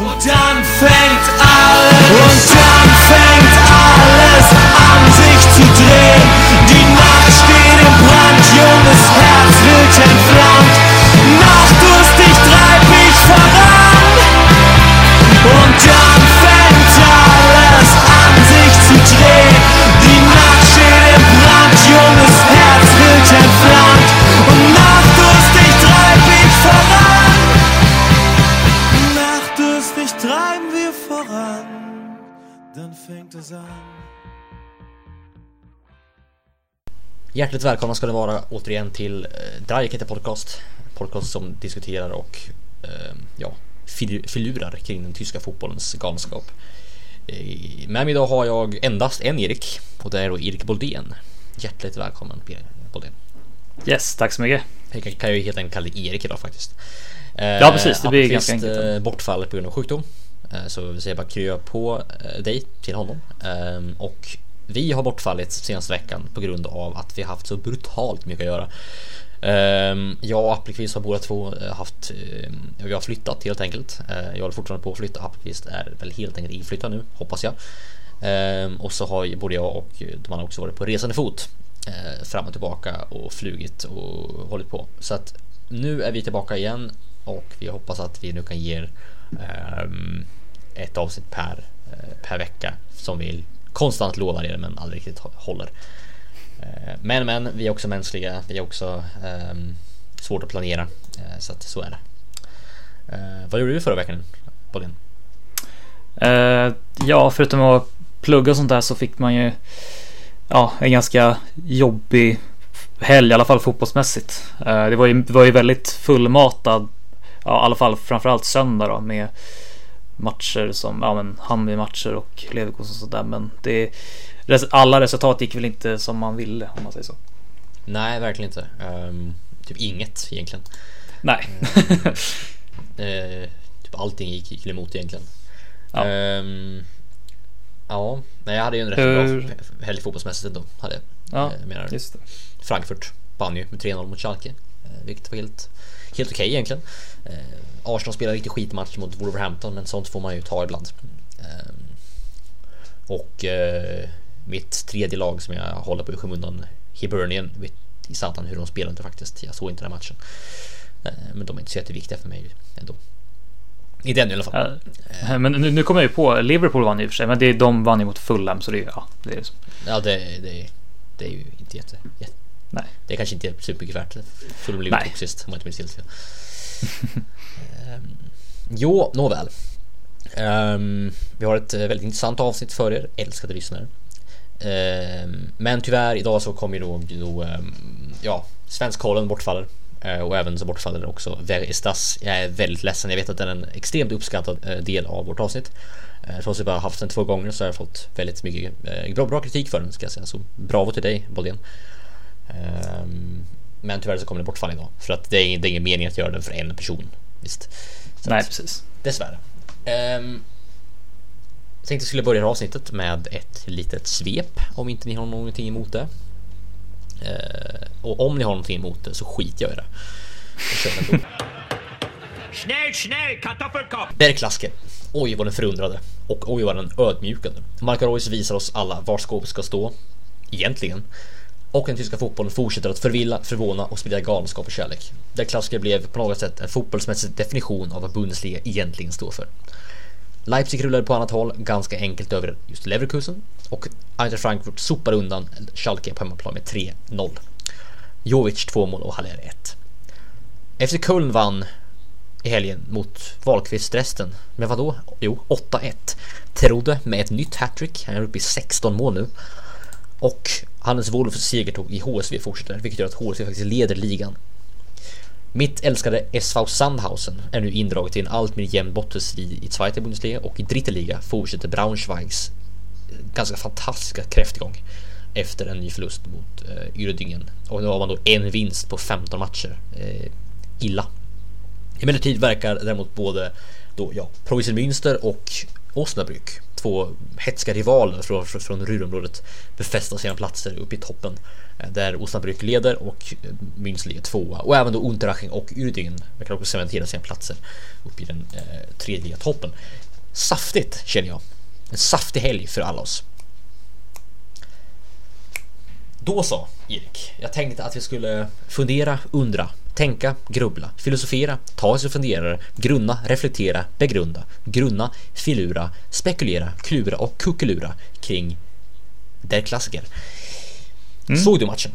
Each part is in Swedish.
Und dann fängt alles, und dann fängt alles an sich zu drehen. Die Nacht steht im Brand, junges Herz wird entflammt. Hjärtligt välkomna ska ni vara återigen till eh, Dreieckete Podcast. Podcast som diskuterar och eh, ja, fil- filurar kring den tyska fotbollens galenskap. Eh, med mig idag har jag endast en Erik och det är då Erik Boldén. Hjärtligt välkommen Boldén. Yes, tack så mycket. Jag kan- ju helt enkelt kalla dig Erik idag faktiskt. Eh, Ja, precis, det blir Appelqvist, ganska enkelt. eh, bortfall på grund av sjukdom. Så vi säger bara krya på dig till honom. Ehm, Och vi har bortfallit senaste veckan på grund av att vi har haft så brutalt mycket att göra. Ehm, jag och Appelqvist har båda två eh, haft, eh, vi har flyttat helt enkelt. Eh, jag håller fortfarande på att flytta, Appelqvist är väl helt enkelt inflyttad nu, hoppas jag. Ehm, och så har ju både jag och de andra också varit på resande fot fram och tillbaka och flugit och hållit på. Så att nu är vi tillbaka igen och vi hoppas att vi nu kan ge er ehm, ett avsnitt per, per vecka som vi konstant lovar er men aldrig riktigt håller. Eh, men men, vi är också mänskliga, vi är också um, svårt att planera. Eh, så att så är det. Uh, vad gjorde du förra veckan? Bolin? Uh, ja, förutom att plugga och sånt där så fick man ju ja, en ganska jobbig helg, i alla fall fotbollsmässigt. Uh, det, var ju, det var ju väldigt fullmatad, ja, i alla fall framförallt söndag då med matcher som, ja men Hammarby-matcher och Leverkusen och sådär. Men det, alla resultat gick väl inte som man ville om man säger så. Nej, verkligen inte. Ehm, typ inget egentligen. Nej. Eh, typ allting gick, gick emot egentligen. Ja. Ehm, ja, men jag hade ju en rätt Hur- bra helg fotbollsmässigt ändå. Hade jag. ja, Eh, menar, just det. Frankfurt vann ju med 3-0 mot Schalke. Eh, vilket var helt, helt okej egentligen. Eh, Arsenal spelade riktigt skitmatch mot Wolverhampton men sånt får man ju ta ibland. Ehm, och eh, mitt tredje lag som jag håller på i skymundan, Hibernian, vet i satan hur de spelar inte faktiskt. Jag såg inte den här matchen. Eh, men de är inte så jätteviktiga för mig ändå. Inte ännu i alla fall. Ja, Men nu, nu kommer jag ju på, Liverpool vann i och för sig, men det, de vann ju mot Fulham så det är ja, det är så. Ja, det, det, det är ju inte jätte, jätte Nej. Det är kanske inte är supermycket värt. Fulham Nej. sist om jag inte minns helt fel. Ehm, jo, nåväl. Ehm, vi har ett eh, väldigt intressant avsnitt för er, älskade lyssnare. Ehm, men tyvärr idag så kommer ju då, då ehm, ja, Svenskkollen bortfaller. Eh, och även så bortfaller också Ver Estas. Jag är väldigt ledsen, jag vet att den är en extremt uppskattad eh, del av vårt avsnitt. Eh, Trots att jag bara haft den två gånger så har jag fått väldigt mycket bra, bra kritik för den ska jag säga. Så bravo till dig Boldén. Ehm, Men tyvärr så kommer det bortfall idag. För att det är, det är ingen mening att göra den för en person. Visst. Så Nej, att, precis. Dessvärre. Um, jag tänkte jag skulle börja avsnittet med ett litet svep om inte ni har någonting emot det. Eh, och om ni har någonting emot det så skiter jag i det. Jag är klassiker. Oj vad den förundrade. Och oj vad den ödmjukade. Marco Reus visar oss alla var skåpet ska stå. Egentligen. Och den tyska fotbollen fortsätter att förvilla, förvåna och sprida galenskap och kärlek. Där klassiker blev på något sätt en fotbollsmässig definition av vad Bundesliga egentligen står för. Leipzig rullade på annat håll ganska enkelt över just Leverkusen och Eintracht Frankfurt sopar undan Schalke på hemmaplan med 3-0. Jovic 2 mål och Haller 1. FC Köln vann i helgen mot Wahlqvist resten. Men vad då? Jo, 8-1. Trodde med ett nytt hattrick. Han är uppe i 16 mål nu. Och Hannes Wolffs segertåg i HSV fortsätter, vilket gör att HSV faktiskt leder ligan. Mitt älskade SV Sandhausen är nu indraget i en allt mer jämn bottenstrid i Zweite Bundesliga och i Dritte Liga fortsätter Braunschweigs eh, ganska fantastiska kräftgång efter en ny förlust mot eh, Uerdingen. Och nu har man då en vinst på 15 matcher. Eh, illa. Emellertid verkar däremot både då, ja, Preussen Münster och Osnabrück två hetska rivaler från, från, Ruhrområdet befästa sina platser uppe i toppen. Eh, där Osnabrück leder och eh, Münz ligger tvåa. Och även då Unterhaching och Uerdingen kan också cementera sina platser uppe i den eh, tredje toppen. Saftigt känner jag. En saftig helg för alla oss. Då så, Erik. Jag tänkte att vi skulle fundera, undra, tänka, grubbla, filosofera, ta sig funderare, grunna, reflektera, begrunda, grunna, filura, spekulera, klura och kuckelura kring der klassiker. Mm. Såg du matchen?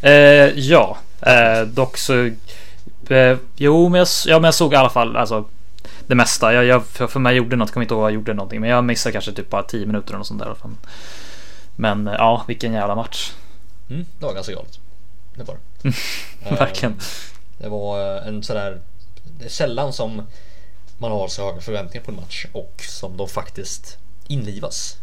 Eh, ja, eh, dock så... Eh, jo, men jag, ja, men jag såg i alla fall alltså, det mesta. Jag, jag, för, för mig gjorde något, kommer inte ihåg vad jag gjorde någonting. Men jag missade kanske typ bara 10 minuter eller något sånt där. Men eh, ja, vilken jävla match. Mm, det var ganska galet. Det var det. Verkligen. Ehm, Det var eh, en sådär... Det är sällan som man har så höga förväntningar på en match och som de faktiskt inlivas.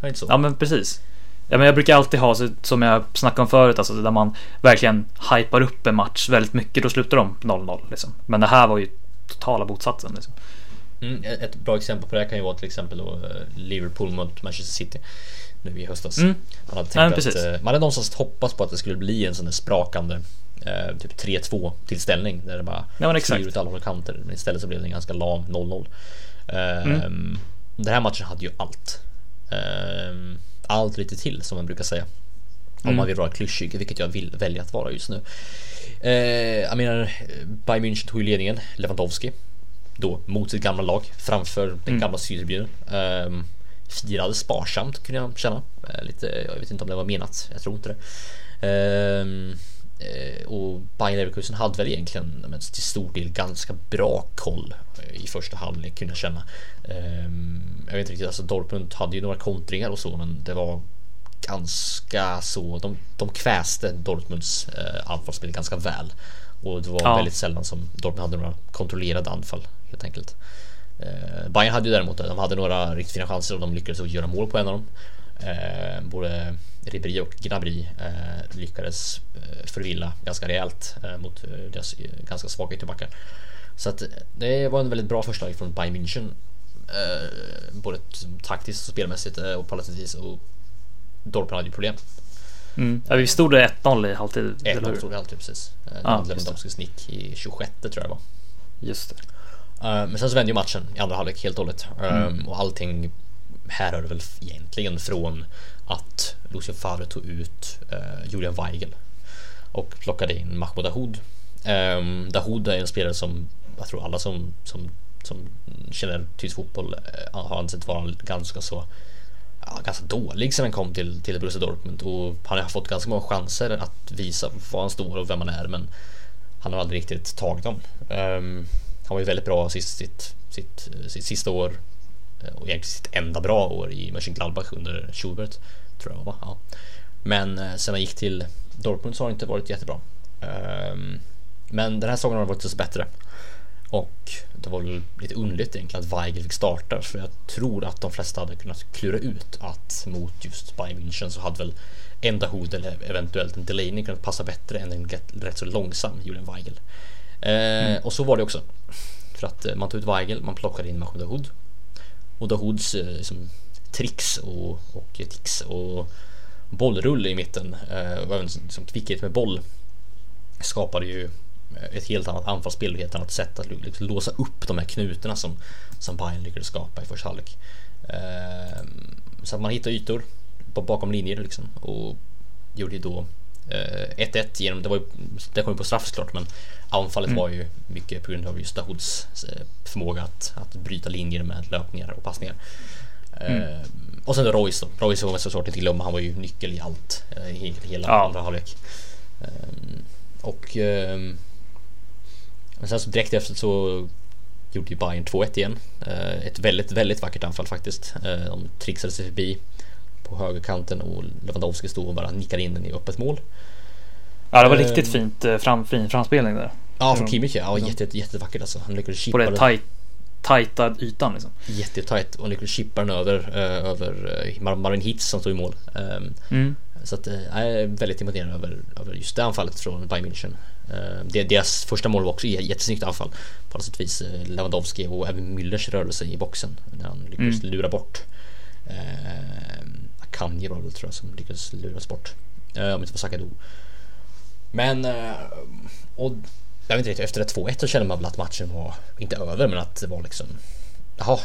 Är inte så? Ja men precis. Ja, men jag brukar alltid ha, som jag snackade om förut, alltså där man verkligen hypar upp en match väldigt mycket. Då slutar de 0-0 liksom. Men det här var ju totala motsatsen. Liksom. Mm, ett bra exempel på det här kan ju vara till exempel då eh, Liverpool mot Manchester City nu i höstas. Mm. Man hade tänkt precis. att, eh, man hade någonstans hoppats på att det skulle bli en sån där sprakande eh, typ 3-2 tillställning där det bara Ja, men exakt. ut alla håll och kanter. Men istället så blev det en ganska lam 0-0. Eh, Mm. Den här matchen hade ju allt. Eh, allt lite till som man brukar säga. Om Mm. man vill vara klyschig, vilket jag vill välja att vara just nu. Eh, jag menar, Bayern München tog ju ledningen, Lewandowski. Då mot sitt gamla lag framför den Mm. gamla styrelsebilen. Um, firade sparsamt kunde jag känna. Eh, lite, jag vet inte om det var menat, jag tror inte det. Ehm, eh, och Bayern Leverkusen hade väl egentligen men, till stor del ganska bra koll eh, i första halvlek kunde jag känna. Ehm, jag vet inte riktigt, alltså Dortmund hade ju några kontringar och så men det var ganska så, de, de kväste Dortmunds eh, anfallsspel ganska väl. Och det var Ja. väldigt sällan som Dortmund hade några kontrollerade anfall helt enkelt. Eh, Bayern hade ju däremot de hade några riktigt fina chanser och de lyckades också göra mål på en av dem. Eh, både Ribéry och Gnabry eh, lyckades eh, förvilla ganska rejält eh, mot eh, deras eh, ganska svaga ytterbackar. Så att det var en väldigt bra förslag från Bayern München. Både taktiskt och spelmässigt och på vis. Och Dortmund hade ju problem. Mm. Ja, vi stod det 1-0 i halvtid, eller 1-0 hur? stod det alltid precis. Eh, Ja. Lewandowskis nick i 26 tror jag det var. Just det. Eh, Men sen så vände ju matchen i andra halvlek helt och hållet. Um, Och allting härrör väl egentligen från att Lucien Favre tog ut uh, Julian Weigel och plockade in Mahmoud Dahoud. Um, Dahoud är en spelare som jag tror alla som, som, som känner tysk fotboll eh, har ansett vara ganska så ganska dålig sen han kom till, till Borussia Dortmund och han har fått ganska många chanser att visa var han står och vem han är men han har aldrig riktigt tagit dem. Ehm, han var ju väldigt bra sist, sitt, sitt, sitt sista år eh, och egentligen sitt enda bra år i Mönchengladbach under Schubert tror jag va? Ja. Men eh, sen han gick till Dortmund så har det inte varit jättebra. Ehm, men den här säsongen har det varit desto bättre. Och det var väl lite underligt egentligen att Weigel fick starta för jag tror att de flesta hade kunnat klura ut att mot just Bayern München så hade väl en Dahoud eller eventuellt en Delaney kunnat passa bättre än en rätt, rätt så långsam Julian Weigel. Mm. Och så var det också. För att eh, man tog ut Weigel, man plockade in Mahmoud Dahoud. Och Dahouds eh, liksom, tricks och, och tics och bollrull i mitten och även liksom, kvickhet med boll skapade ju ett helt annat anfallsspel och ett helt annat sätt att liksom låsa upp de här knutarna som, som Bayern lyckades skapa i första halvlek. Så att man hittar ytor bakom linjer liksom och gjorde ju då 1-1 genom, det var ju, det kom ju på straff såklart men anfallet Mm. var ju mycket på grund av just Dahouds eh, förmåga att, att bryta linjer med löpningar och passningar. Eh, och sen då Royce då. Royce var man såklart inte glömma, han var ju nyckel i allt eh, i hela Ja. andra halvlek. Ehm, och ehm, men sen så direkt efter så gjorde ju Bayern 2-1 igen. Eh, ett väldigt, väldigt vackert anfall faktiskt. Eh, de trixade sig förbi på högerkanten och Lewandowski stod och bara nickade in den i öppet mål. Ja, det var Ehm. riktigt fint eh, fram, fin framspelning där. Ja, från Ja. Kimmich ja. jätte, jätte, jättevackert alltså. Han lyckades På chippa den den tajt, tajta ytan liksom. jättetajt och han lyckades chippa den över, eh, över eh, Mar- Marvin Hitz som stod i mål. Ehm, Mm. Så att, eh, jag är väldigt imponerad över, över just det anfallet från Bayern München. Eh, det, deras första mål var också jättesnyggt anfall. På alla sätt vis eh, Lewandowski och även Müllers rörelse i boxen. När han lyckades Mm. lura bort Kanye var det väl, tror jag som lyckades luras bort. Eh, om inte var Sakadu. Men, eh, och jag vet inte, efter det 2-1 så kände man väl att matchen var, inte över, men att det var liksom Jaha,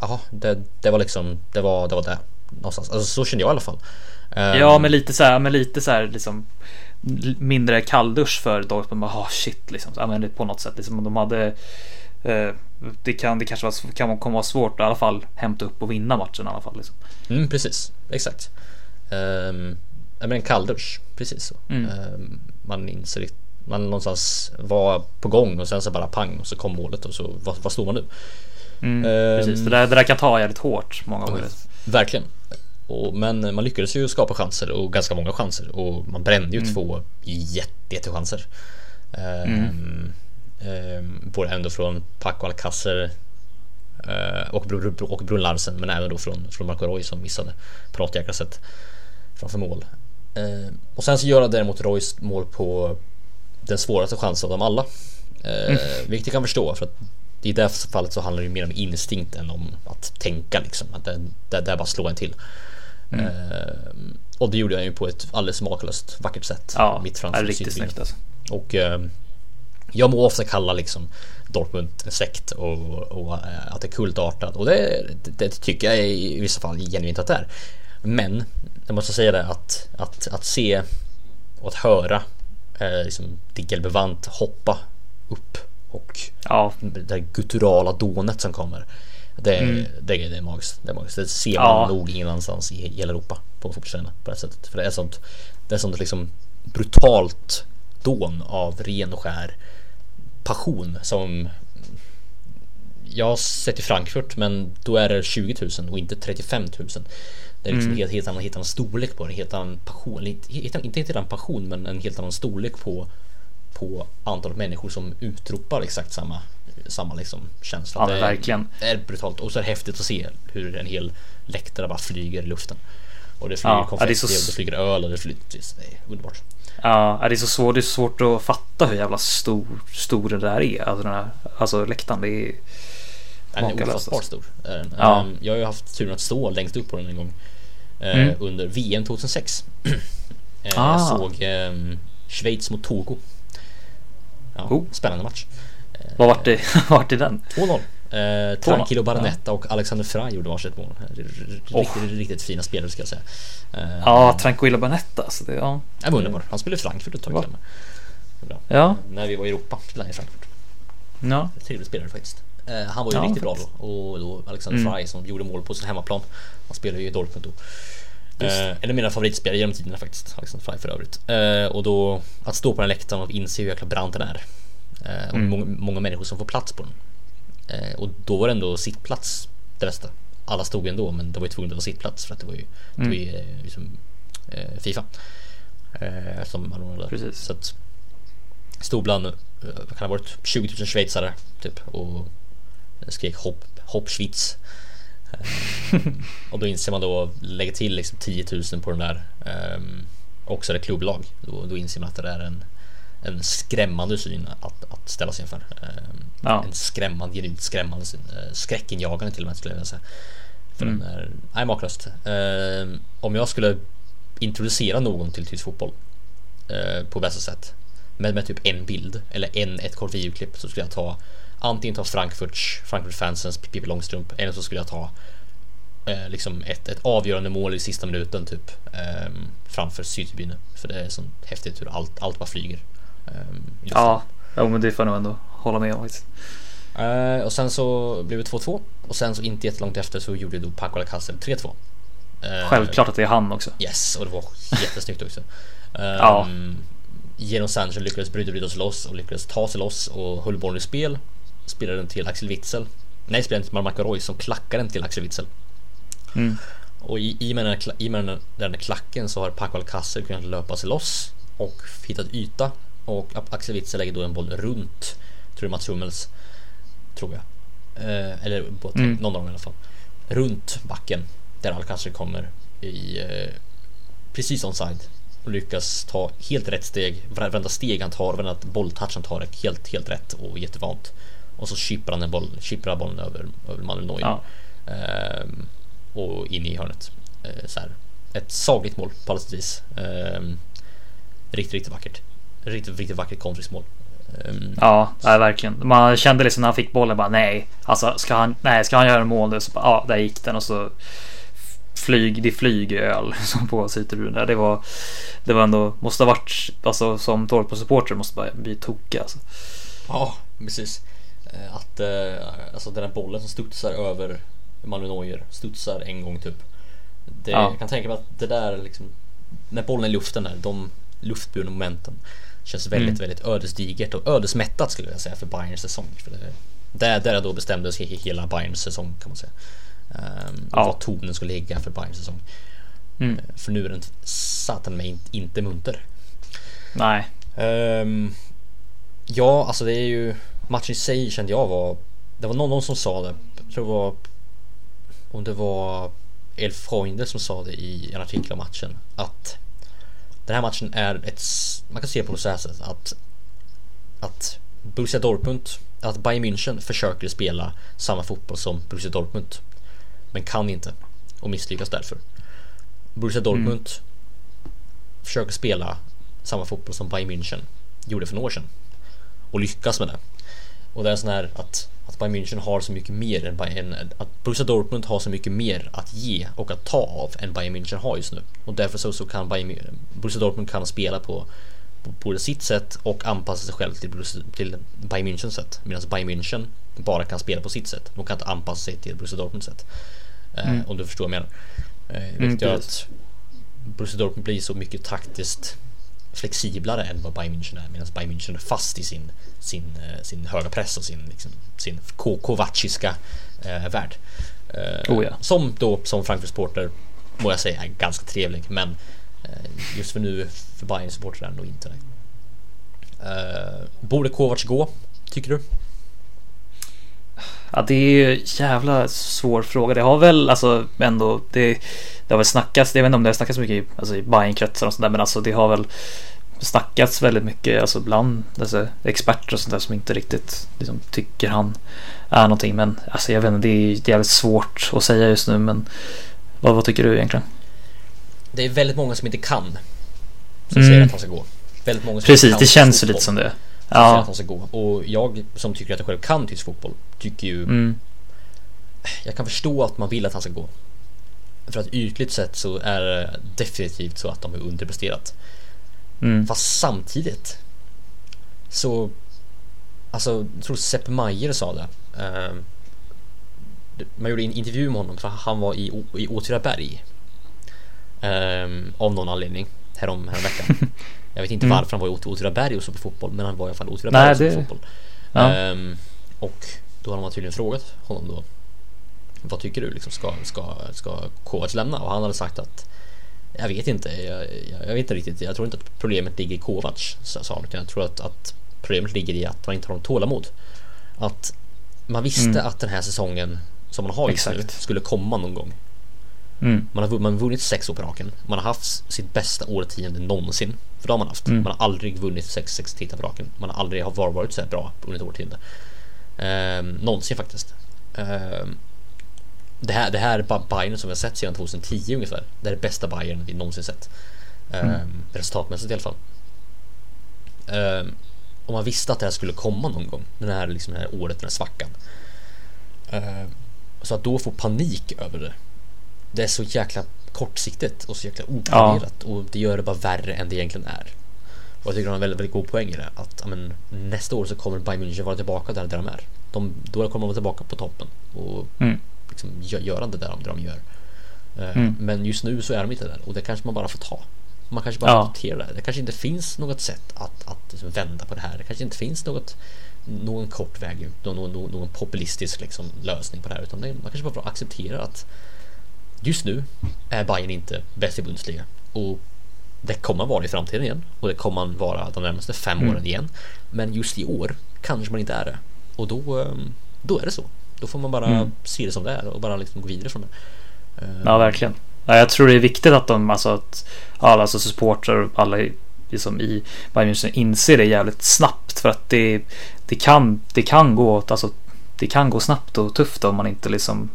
jaha, det, det var liksom, det var det. Var det någonstans. Alltså så kände jag i alla fall. Eh, ja, men lite så här, men lite så här liksom mindre kalldusch för Dortmund. Bara, oh, shit liksom. Så, men på något sätt liksom. De hade det kan det kanske var, kan komma vara svårt att i alla fall hämta upp och vinna matchen i alla fall. Liksom. Mm, precis, exakt. Um, men en kalldusch, precis så. Mm. Ehm, man inser man någonstans var på gång och sen så bara pang och så kom målet och så vad, vad står man nu? Mm, Ehm, precis, det där, det där kan ta jävligt hårt många gånger. Verkligen. Och, men man lyckades ju skapa chanser och ganska många chanser och man brände ju två jätte, jättechanser. Um, um, både ändå från Paco Alcacer uh, och, och Brun Larsen men även då från, från Marco Roy som missade sätt framför mål. Uh, och sen så gör han däremot Roys mål på den svåraste chansen av dem alla. Uh, Vilket jag kan förstå för att i det här fallet så handlar det mer om instinkt än om att tänka liksom. Att det, det, det bara slå en till. Eh, och det gjorde jag ju på ett alldeles makalöst vackert sätt. Ja, mitt framför riktigt snyggt alltså. Och eh, jag må ofta kalla liksom Dortmund en sekt och, och eh, att det är kultartat och det, det, tycker jag i vissa fall genuint att det är. Men jag måste säga det att, att, att se och att höra eh, liksom Diggelbevant hoppa upp och Ja, det gutturala dånet som kommer. Det, Mm. det, det är magiskt. Det är magiskt. Det ser man Ja. nog annanstans i hela Europa på en fotbollsarena på det sättet. För det är sånt, det är sånt liksom brutalt dån av ren och skär passion som jag har sett i Frankfurt men då är det 20 000 och inte 35 000. Det är liksom helt, helt, annan, helt annan storlek på det, helt annan passion, inte, helt, inte helt annan passion men en helt annan storlek på på antalet människor som utropar exakt samma samma liksom känsla. Ja, det verkligen. är brutalt och så är det häftigt att se hur en hel läktare bara flyger i luften. Och det flyger Ja, ja, det konfetti så- och det flyger öl och det flyger... Det är underbart. Ja, det är så svårt, det är svårt att fatta hur jävla stor, stor det där är. Alltså, den här, alltså läktaren, det är Den är ofattbart alltså. stor. den. Ja. Ehm, Jag har ju haft turen att stå längst upp på den en gång. eh, Mm. Under VM 2006. Eh, Ah. Jag såg Schweiz mot Togo. Ja, Oh. Spännande match. Vad vart det, vart det den? 2-0. Eh, Tranquillo Baronetta och Alexander Frey gjorde varsitt mål. Riktigt, Oh. riktigt fina spelare ska jag säga. Eh, Ja, Tranquilla Banetta. Alltså det, ja. Underbar. Han spelade i Frankfurt ett tag. Ja. När vi var i Europa spelade i Frankfurt. ja. Trevlig spelare faktiskt. Eh, han var ju Ja, riktigt bra då. Och då Alexander Mm. Frey som gjorde mål på sin hemmaplan. Han spelade ju i Dortmund då. Eh, en av mina favoritspelare genom tiderna faktiskt. Alexander Frey för övrigt. Eh, och då att stå på den läktaren och inse hur jäkla brant den är. Eh, och Mm. många, många människor som får plats på den. Eh, och då var det ändå sittplats det bästa. Alla stod ändå men det var ju tvunget att vara sittplats för att det var ju, det var ju eh, liksom, eh, Fifa. Som man ordnade. Precis. Så att stod bland, vad kan det ha varit, 20 000 schweizare typ och skrek hopp, hopp Schweiz. Och då inser man då, lägger till liksom 10 000 på den där um, också det klubblag. Då, då inser man att det är en, en skrämmande syn att, att ställa sig inför. Ehm, Ja. En skrämmande, genuint skrämmande syn. Eh, skräckinjagande till och med skulle jag vilja säga. För Mm. den är, nej makalöst. Ehm, om jag skulle introducera någon till tysk fotboll eh, på bästa sätt med, med typ en bild eller en, ett kort videoklipp så skulle jag ta antingen ta Frankfurts, Frankfurt fansens Pippi Långstrump eller så skulle jag ta eh, liksom ett, ett avgörande mål i sista minuten typ ehm, framför sydtribunen för det är så häftigt hur allt, allt bara flyger. luften. Ja, jo, men det får jag nog ändå hålla med om faktiskt. Eh, och sen så blev det 2-2 och sen så inte jättelångt efter så gjorde då Paco Alcacer 3-2. Eh, Självklart att det är han också. Yes, och det var jättesnyggt också. Um, Ja. Genom Sanchez lyckades bryta, bryta sig loss och lyckades ta sig loss och höll bollen i spel. Spelade den till Axel Witzel. Nej, spelade den till Marco Roy som klackade den till Axel Witzel. Mm. Och i, i, med den i med den, den klacken så har Paco Alcacer kunnat löpa sig loss och hittat yta. Och Axel Witzel lägger då en boll runt, tror jag Mats Hummels, tror jag. Eh, eller på Mm. någon av dem i alla fall. Runt backen där Alcacer kommer i, eh, precis onside och lyckas ta helt rätt steg. Varenda steg han tar, varenda bolltouch han tar är helt, helt rätt och jättevant. Och så chippar han en boll, chippar bollen över, över Manuel Neuer. Ja. Ehm, och in i hörnet. Ehm, så här. Ett sagligt mål på och vis. Ehm, riktigt, riktigt vackert. Riktigt, riktigt vackert kontringsmål. Ehm, Ja, nej, verkligen. Man kände liksom när han fick bollen bara nej. Alltså ska han, nej, ska han göra mål nu så bara, ja, där gick den och så flyg, det flygöl som på Cityruren där. Det var, det var ändå, måste ha varit, alltså som Torpo-supporter måste bara bli tokiga alltså. Ja, precis. Eh, Att eh, alltså den där bollen som studsar över Manuel Neuer studsar en gång typ. Det, Ja. Jag kan tänka mig att det där liksom när bollen är i luften där, de luftburna momenten känns väldigt, Mm. väldigt ödesdigert och ödesmättat skulle jag säga för Bayerns säsong. För det, där, där då bestämdes he- hela Bayerns säsong kan man säga. Um, Ja. Vad tonen skulle ligga för Bayerns säsong. Mm. Eh, För nu är den satan mig inte, munter. Nej, Ehm, ja, alltså det är ju matchen i sig kände jag var. Det var någon, någon som sa det. Jag tror det var om det var Elf Freunde som sa det i en artikel om matchen att den här matchen är ett. Man kan se på det så här sätt att att Borussia Dortmund, att Bayern München försöker spela samma fotboll som Borussia Dortmund men kan inte och misslyckas därför. Borussia Dortmund försöker spela samma fotboll som Bayern München gjorde för några år sedan och lyckas med det. Och det är sån här att, att Bayern München har så mycket mer än Bayern, att Borussia Dortmund har så mycket mer att ge och att ta av än Bayern München har just nu. Och därför så, så kan Bayern, Borussia Dortmund kan spela på, både sitt sätt och anpassa sig själv till, Borussia- till Bayern Münchens sätt. Medan Bayern München bara kan spela på sitt sätt. De kan inte anpassa sig till Borussia Dortmunds sätt. Eh, Mm. Om du förstår vad jag menar. Eh, Mm, vilket gör precis. att Borussia Dortmund blir så mycket taktiskt flexiblare än vad Bayern München är medan Bayern München är fast i sin, sin, eh, sin höga press och sin, liksom, sin Ko- kovaciska eh, värld. Eh, Oh ja. Som då som Frankfurt-supporter må jag säga är ganska trevlig men eh, just för nu för Bayern supporter är det nog inte det. Eh, borde Kovac gå? Tycker du? Ja, det är ju jävla svår fråga. Det har väl alltså ändå det, det har väl snackats. Jag vet inte om det har snackats mycket i, alltså, i Bajen-kretsar och sånt där, men alltså det har väl snackats väldigt mycket alltså bland alltså, experter och sånt där som inte riktigt liksom, tycker han är någonting. Men alltså jag vet inte, det är jävligt svårt att säga just nu. Men vad, vad tycker du egentligen? Det är väldigt många som inte kan. Som Mm. säger att han ska gå. Väldigt många som Precis, inte kan det känns ju lite som det. Säger att Ja, han ska gå. Och jag som tycker att jag själv kan tysk fotboll tycker ju mm, Jag kan förstå att man vill att han ska gå. För att ytligt sett så är det definitivt så att de är underpresterat. mm, Fast samtidigt så Alltså, jag tror Sepp Maier sa det. Ehm, man gjorde en intervju med honom för han var i, i Åtvidaberg. Um, av någon anledning härom, härom veckan. Jag vet inte Mm. varför han var i Åt- Åtvidaberg och såg på fotboll men han var i alla fall i Åtvidaberg och det- på fotboll. ja. Ehm, och då har man tydligen frågat honom då Vad tycker du liksom ska, ska, ska Kovac lämna? Och han hade sagt att Jag vet inte, jag, jag, jag vet inte riktigt Jag tror inte att problemet ligger i Kovac sa han utan jag tror att, att problemet ligger i att man inte har någon tålamod Att man visste Mm. att den här säsongen som man har just nu skulle komma någon gång mm, man har, man har vunnit sex år på raken. Man har haft sitt bästa årtionde någonsin. För det har man haft. Mm. Man har aldrig vunnit sex, sex titlar på raken. Man har aldrig har varit så här bra under ett årtionde. Ehm, någonsin faktiskt. Ehm, det, här, det här Bayern som vi har sett sedan 2010 ungefär. Det är det bästa Bayern vi någonsin sett. Ehm, Mm. Resultatmässigt i alla fall. Ehm, och man visste att det här skulle komma någon gång. Den här, liksom, det här året, den här svackan. Ehm, så att då få panik över det det är så jäkla kortsiktigt och så jäkla oplanerat och det gör det bara värre än det egentligen är. Och jag tycker de har en väldigt, väldigt god poäng i det. Att ja, men, nästa år så kommer Bayern München vara tillbaka där, där de är. De, då kommer de vara tillbaka på toppen och mm, liksom, gö- göra det där de, de gör. Eh, Mm. Men just nu så är de inte där och det kanske man bara får ta. Man kanske bara Ja. accepterar det. Det kanske inte finns något sätt att, att liksom vända på det här. Det kanske inte finns något någon kort väg ut, någon, någon, någon populistisk liksom, lösning på det här utan det, man kanske bara får acceptera att just nu är Bayern inte bäst i Bundesliga och det kommer man vara i framtiden igen och det kommer man vara de närmaste fem Mm. åren igen. Men just i år kanske man inte är det och då, ehm, då är det så. Då får man bara Mm. se det som det är och bara liksom gå vidare från det. Eh, ja verkligen. Ja, jag tror det är viktigt att de, alltså att alla alltså supportrar och alla liksom i Bayern München inser det jävligt snabbt för att det, det kan, det kan gå, alltså det kan gå snabbt och tufft om man inte liksom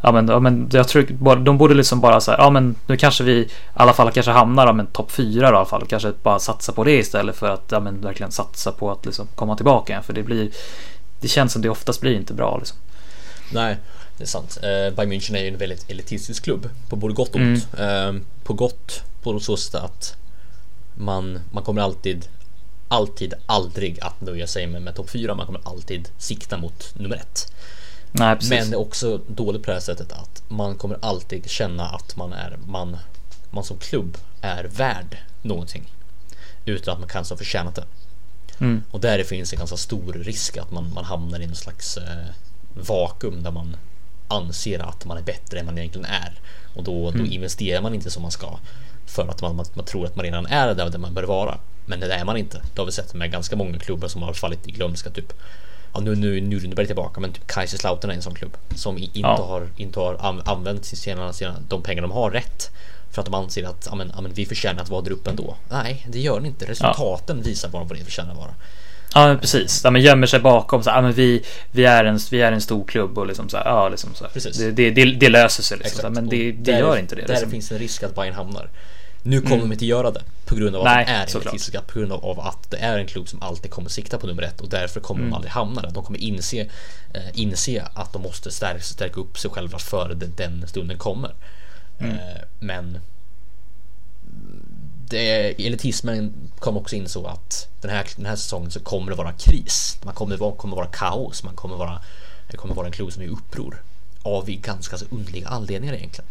Ja men, ja, men jag tror de borde liksom bara säga ja men nu kanske vi i alla fall kanske hamnar en topp fyra i alla fall. Kanske bara satsa på det istället för att ja, men verkligen satsa på att liksom komma tillbaka igen. För det blir Det känns som det oftast blir inte bra liksom. Nej, det är sant. Eh, Bayern München är ju en väldigt elitistisk klubb på både gott och ont. Eh, på gott på så sätt att man, man kommer alltid alltid aldrig att nöja sig med, med topp 4. Man kommer alltid sikta mot nummer ett. Nej. Men det är också dåligt på det här sättet att man kommer alltid känna att man är man, man som klubb är värd någonting utan att man kanske har förtjänat det. Mm. Och där finns en ganska stor risk att man, man hamnar i en slags eh, vakuum där man anser att man är bättre än man egentligen är. Och då, Mm. då investerar man inte som man ska för att man, man, man tror att man redan är där, där man bör vara. Men det är man inte. Det har vi sett med ganska många klubbar som har fallit i glömska. Typ. Ja, nu, nu, nu är Nürnberg tillbaka, men typ Kaiserslautern är en sån klubb som inte Ja. har, inte har an, använt sina, sina, de pengar de har rätt. För att de anser att ja, men, ja, men vi förtjänar att vara där uppe ändå. Nej, det gör ni inte. Resultaten visar bara vad ni förtjänar att vara. Ja men precis, ja, men gömmer sig bakom så ja, men vi, vi, är en, vi är en stor klubb och liksom så här, ja liksom så här. Det, det, det, det löser sig liksom, så här, men det, det gör inte det. Där Liksom. finns en risk att Bayern hamnar. Nu kommer Mm. de inte göra det på grund av att Nej, de är elitistiska, på grund av, att det är en klubb som alltid kommer sikta på nummer ett och därför kommer Mm. de aldrig hamna där. De kommer inse, eh, inse att de måste stärka, stärka upp sig själva före den, den stunden kommer. Mm. Eh, men det, elitismen kommer också inså att den här, den här säsongen så kommer det vara kris. Man kommer, vara- kommer vara kaos. Man kommer vara, det kommer vara en klubb som är i uppror. Av ganska så underliga anledningar egentligen.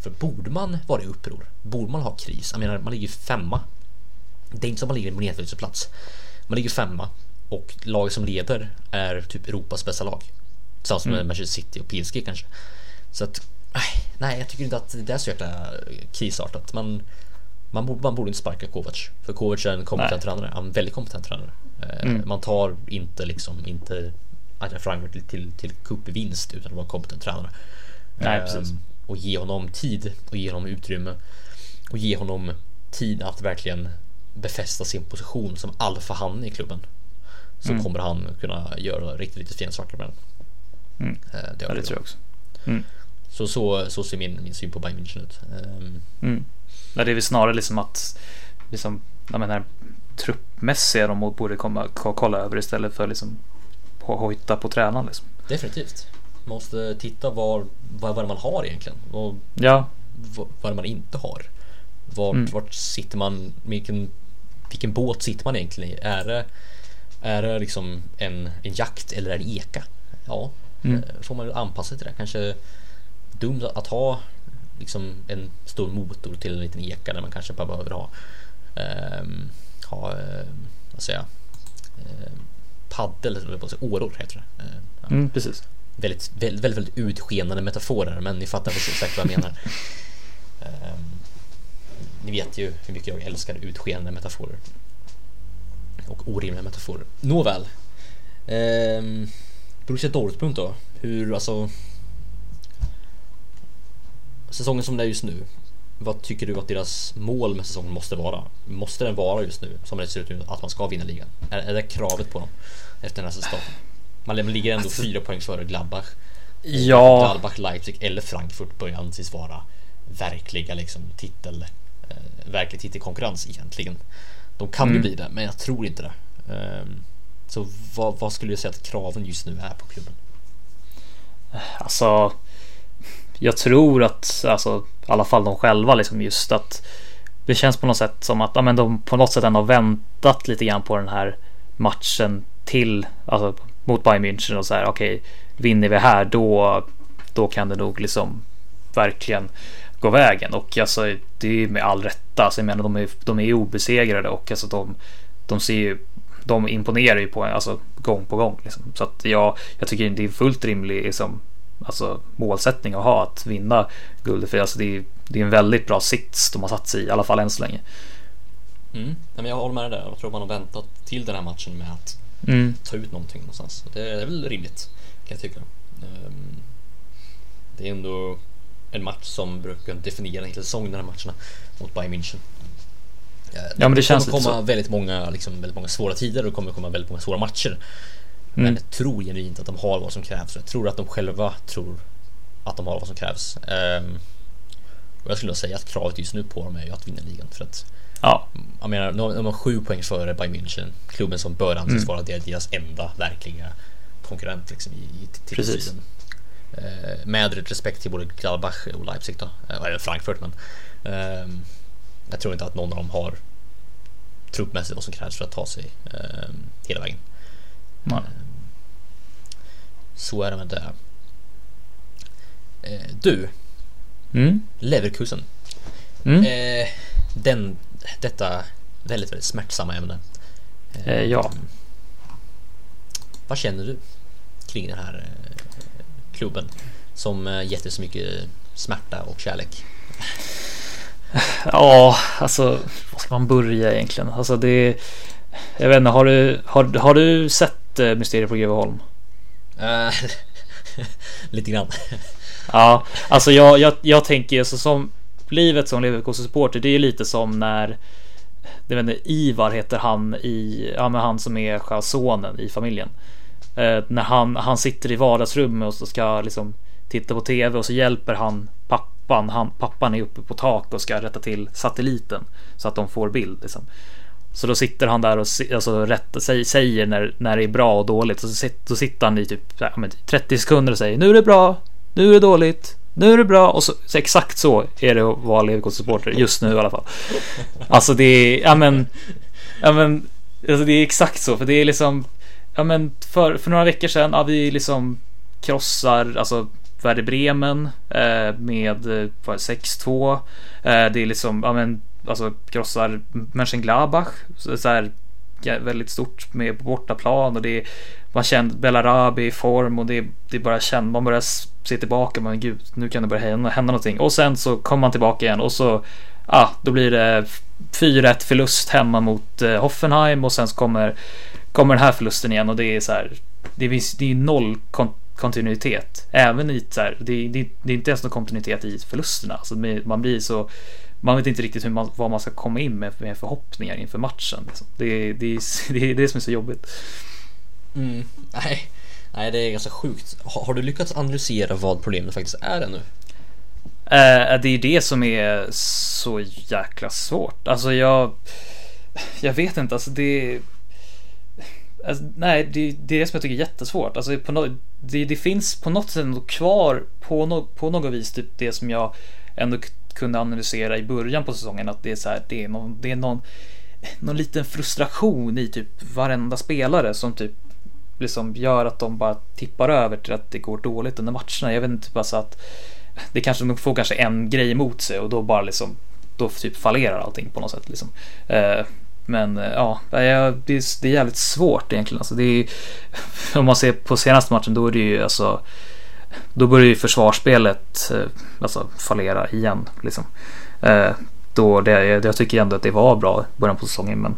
För borde man vara i uppror? Borde man ha kris? Jag menar, man ligger femma. Det är inte som man ligger på nedflyttningsplats. Man ligger femma och laget som leder är typ Europas bästa lag. Samma som Mm. Manchester City och PSG kanske. Så att, nej, jag tycker inte att det är så jäkla krisartat. Man, man, borde, man borde inte sparka Kovac. För Kovac är en kompetent Nej. tränare. Han är en väldigt kompetent tränare. Eh, Mm. Man tar inte liksom, inte Eintracht Frankfurt till, till, till cupvinst utan att vara en kompetent tränare. Nej, precis. Och ge honom tid och ge honom utrymme och ge honom tid att verkligen befästa sin position som alfahanne i klubben. Så Mm. kommer han kunna göra riktigt, riktigt fina saker med den. Mm. Eh, Det, Ja, det tror jag också. Så, så, så ser min, min syn på Bayern München ut. Ehm, Mm. Ja, det är väl snarare liksom att liksom, jag menar, truppmässiga de borde komma ko- kolla över istället för liksom ho- hojta på tränaren liksom. Definitivt. Man måste titta var, vad, vad man har egentligen. Och Ja, vad, vad man inte har. Vart, Mm. vart sitter man, vilken, vilken båt sitter man egentligen i? Är det, är det liksom en, en jakt eller en eka? Ja, Mm. eh, får man anpassa sig till det. Kanske dumt att ha liksom en stor motor till en liten eka när man kanske bara behöver ha, ehm, ha eh, vad säger jag, eh, paddel, åror heter det. Eh, ja mm, precis. Väldigt, väldigt, väldigt, väldigt utskenande metaforer men ni fattar säkert vad jag menar. Ehm, ni vet ju hur mycket jag älskar utskenande metaforer. Och orimliga metaforer. Nåväl. Um, Borussia Dortmund då? Hur, alltså... Säsongen som det är just nu. Vad tycker du att deras mål med säsongen måste vara? Måste den vara just nu, som det ser ut nu, att man ska vinna ligan? Är, är det kravet på dem? Efter den här säsongen? Man ligger ändå fyra poäng före Gladbach. Ja, Gladbach, Leipzig eller Frankfurt börjar anses vara verkliga liksom titel eh, verklig titelkonkurrens egentligen. De kan ju Mm. bli det, men jag tror inte det. Ehm, så vad, vad skulle du säga att kraven just nu är på klubben? alltså. Jag tror att, alltså i alla fall de själva liksom just att det känns på något sätt som att ja, men de på något sätt ändå har väntat lite grann på den här matchen till, alltså mot Bayern München och så här okej, vinner vi här då, då kan det nog liksom verkligen gå vägen och alltså det är ju med all rätta, alltså jag menar de är, de är ju obesegrade och alltså de, de ser ju de imponerar ju på en, alltså gång på gång liksom. så att jag, jag tycker det är fullt rimlig liksom, alltså, målsättning att ha att vinna guldet för alltså, det, är, det är en väldigt bra sits de har satt sig i, i alla fall än så länge. Mm. Nej, men jag håller med dig där. Jag tror man har väntat till den här matchen med att Mm. ta ut någonting någonstans. Det är väl rimligt kan jag tycka. Ehm, Det är ändå en match som brukar definiera en hel säsong, den här matcherna mot Bayern München. Ja, men det känns kommer komma så. väldigt många, liksom, väldigt många svåra tider och kommer komma väldigt många svåra matcher. Men Mm. jag tror genuint att de har vad som krävs. Jag tror att de själva tror att de har vad som krävs. Ehm, och jag skulle säga att kravet just nu på dem är ju att vinna ligan. För att, Ja, jag menar, de har- sju poäng före Bayern München. Klubben som bör anses Mm. vara deras- enda verkliga konkurrent liksom, i, i titelstriden. Eh, med respekt till både Gladbach och Leipzig då, eh, även Frankfurt men ehm, jag tror inte att någon av dem har truppmässigt vad som krävs för att ta sig ehm, hela vägen. nej. Så är det med det. Eh, du, Mm. Leverkusen. Mm. Eh, den, detta väldigt, väldigt smärtsamma ämne. Eh, ja. Vad känner du kring den här eh, klubben som eh, gett dig så mycket smärta och kärlek? Ja, alltså var ska man börja egentligen? Alltså det... Jag vet inte, har du, har, har du sett eh, Mysteriet på Greveholm? Eh, lite grann. Ja, alltså jag, jag, jag tänker så som livet som Leverkusen-supporter, det är lite som när det vet inte, Ivar heter han i, ja men han som är sonen i familjen. Eh, när han, han sitter i vardagsrummet och så ska liksom titta på tv och så hjälper han pappan. Han, pappan är uppe på tak och ska rätta till satelliten så att de får bild. Liksom. Så då sitter han där och alltså, rätt, säger, när, när det är bra och dåligt. Och så då sitter han i typ 30 typ sekunder och säger nu är det bra, nu är det dåligt, nu är det bra. Och så, så exakt så är det att vara Leverkusen-supporter just nu i alla fall. Alltså det är, ja men, ja men, alltså det är exakt så. För det är liksom, ja men för, för några veckor sedan, ja vi liksom krossar, alltså Werder Bremen eh, med eh, 6-2. Eh, det är liksom, ja men, alltså krossar Mönchengladbach. Så, så här, väldigt stort med på bortaplan och det är, man känner Belarabi i form och det, det bara känner, man börjar se tillbaka, men gud, nu kan det börja hända, hända någonting. Och sen så kommer man tillbaka igen och så, ah, då blir det 4-1 förlust hemma mot eh, Hoffenheim och sen så kommer, kommer den här förlusten igen och det är så här, det är, det är noll kon- kontinuitet. Även i så här, det, det, det är inte ens någon kontinuitet i förlusterna. Alltså man blir så, man vet inte riktigt hur man, vad man ska komma in med, med förhoppningar inför matchen. Liksom. Det, det, det, det är det som är så jobbigt. Mm, nej, nej, det är ganska sjukt. Har, har du lyckats analysera vad problemet faktiskt är ännu? Eh, det är det som är så jäkla svårt. Alltså jag... Jag vet inte, alltså det... Alltså, nej, det, det är det som jag tycker är jättesvårt. Alltså på no, det, det finns på något sätt ändå kvar på, no, på något vis typ det som jag ändå kunde analysera i början på säsongen. Att det är så här, det är någon, det är någon, någon liten frustration i typ varenda spelare som typ liksom gör att de bara tippar över till att det går dåligt under matcherna. Jag vet inte, bara så att det kanske de får kanske en grej emot sig och då bara liksom då typ fallerar allting på något sätt liksom. Eh, men eh, ja, det är, det är jävligt svårt egentligen. Alltså det är, om man ser på senaste matchen då är det ju alltså då börjar ju försvarsspelet eh, alltså fallera igen liksom. Eh, då det, jag tycker ändå att det var bra i början på säsongen men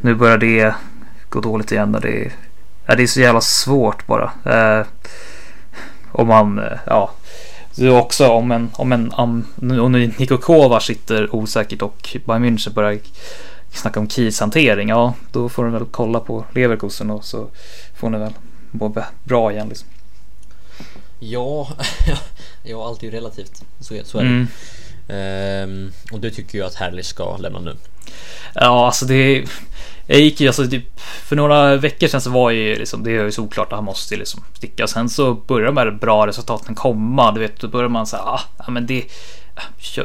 nu börjar det gå dåligt igen när det ja, det är så jävla svårt bara. Eh, om man, eh, ja. Det är också om en, om en, om, om Niko Kovac sitter osäkert och Bayern München börjar snacka om krishantering. Ja, då får de väl kolla på Leverkusen och så får ni väl må bra igen liksom. Ja, ja allt är ju relativt. Så är, så är det. Mm. Ehm, och du tycker ju att Herrlich ska lämna nu. Ja, alltså det... Jag gick ju alltså typ... För några veckor sedan så var ju liksom... Det är ju såklart att han måste liksom sticka. Sen så börjar de här bra resultaten komma. Du vet, då börjar man säga ah, ja men det...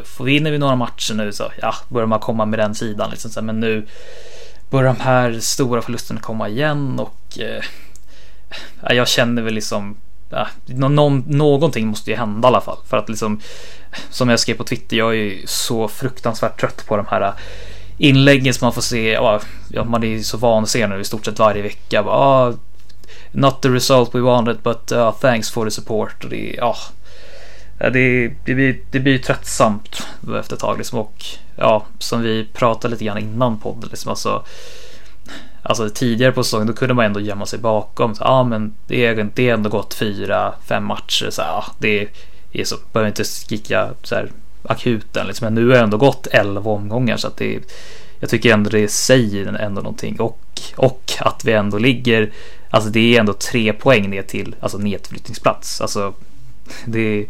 får vi vinner vi några matcher nu så ja, börjar man komma med den sidan liksom. Så Men nu börjar de här stora förlusterna komma igen och... Eh, jag känner väl liksom... Ja, någon, någonting måste ju hända i alla fall. För att liksom... Som jag skrev på Twitter, jag är ju så fruktansvärt trött på de här inläggen som man får se. Ja, man är ju så van att se nu i stort sett varje vecka. Bara, ah, not the result we wanted but uh, thanks for the support. Och det, ja, det, det, blir, det blir tröttsamt efter ett tag. Liksom. Och ja, som vi pratade lite grann innan podden. Liksom, alltså, alltså tidigare på säsongen då kunde man ändå gömma sig bakom. Ja, ah, men det är, det är ändå gått fyra, fem matcher. Så, ah, det, är så, behöver inte skrika så här akuten liksom. Men nu har det ändå gått 11 omgångar så att det jag tycker ändå det säger ändå någonting och, och att vi ändå ligger, alltså det är ändå tre poäng ner till alltså nedflyttningsplats. Alltså det,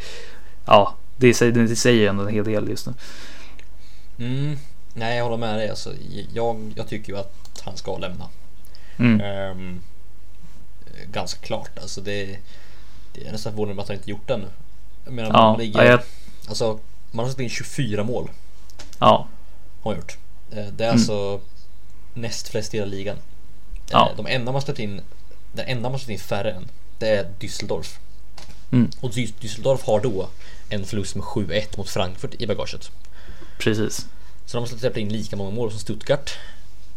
ja, det säger, det säger ändå en hel del just nu. Mm. Nej, jag håller med dig. Alltså, jag, jag tycker ju att han ska lämna. Mm. Ehm, ganska klart. Alltså det, det är nästan förvånande att han inte gjort det ännu. Jag menar, Ja, man ligger, ja, jag- alltså, man har släppt in 24 mål. Ja, Har han gjort. Eh, Det är Mm. alltså näst flest i hela ligan. Eh, Ja. De enda man släppt in, den enda man släppt in färre än, det är Düsseldorf. Mm. Och Dü- Düsseldorf har då en förlust med 7-1 mot Frankfurt i bagaget. precis. Så de har släppt in lika många mål som Stuttgart.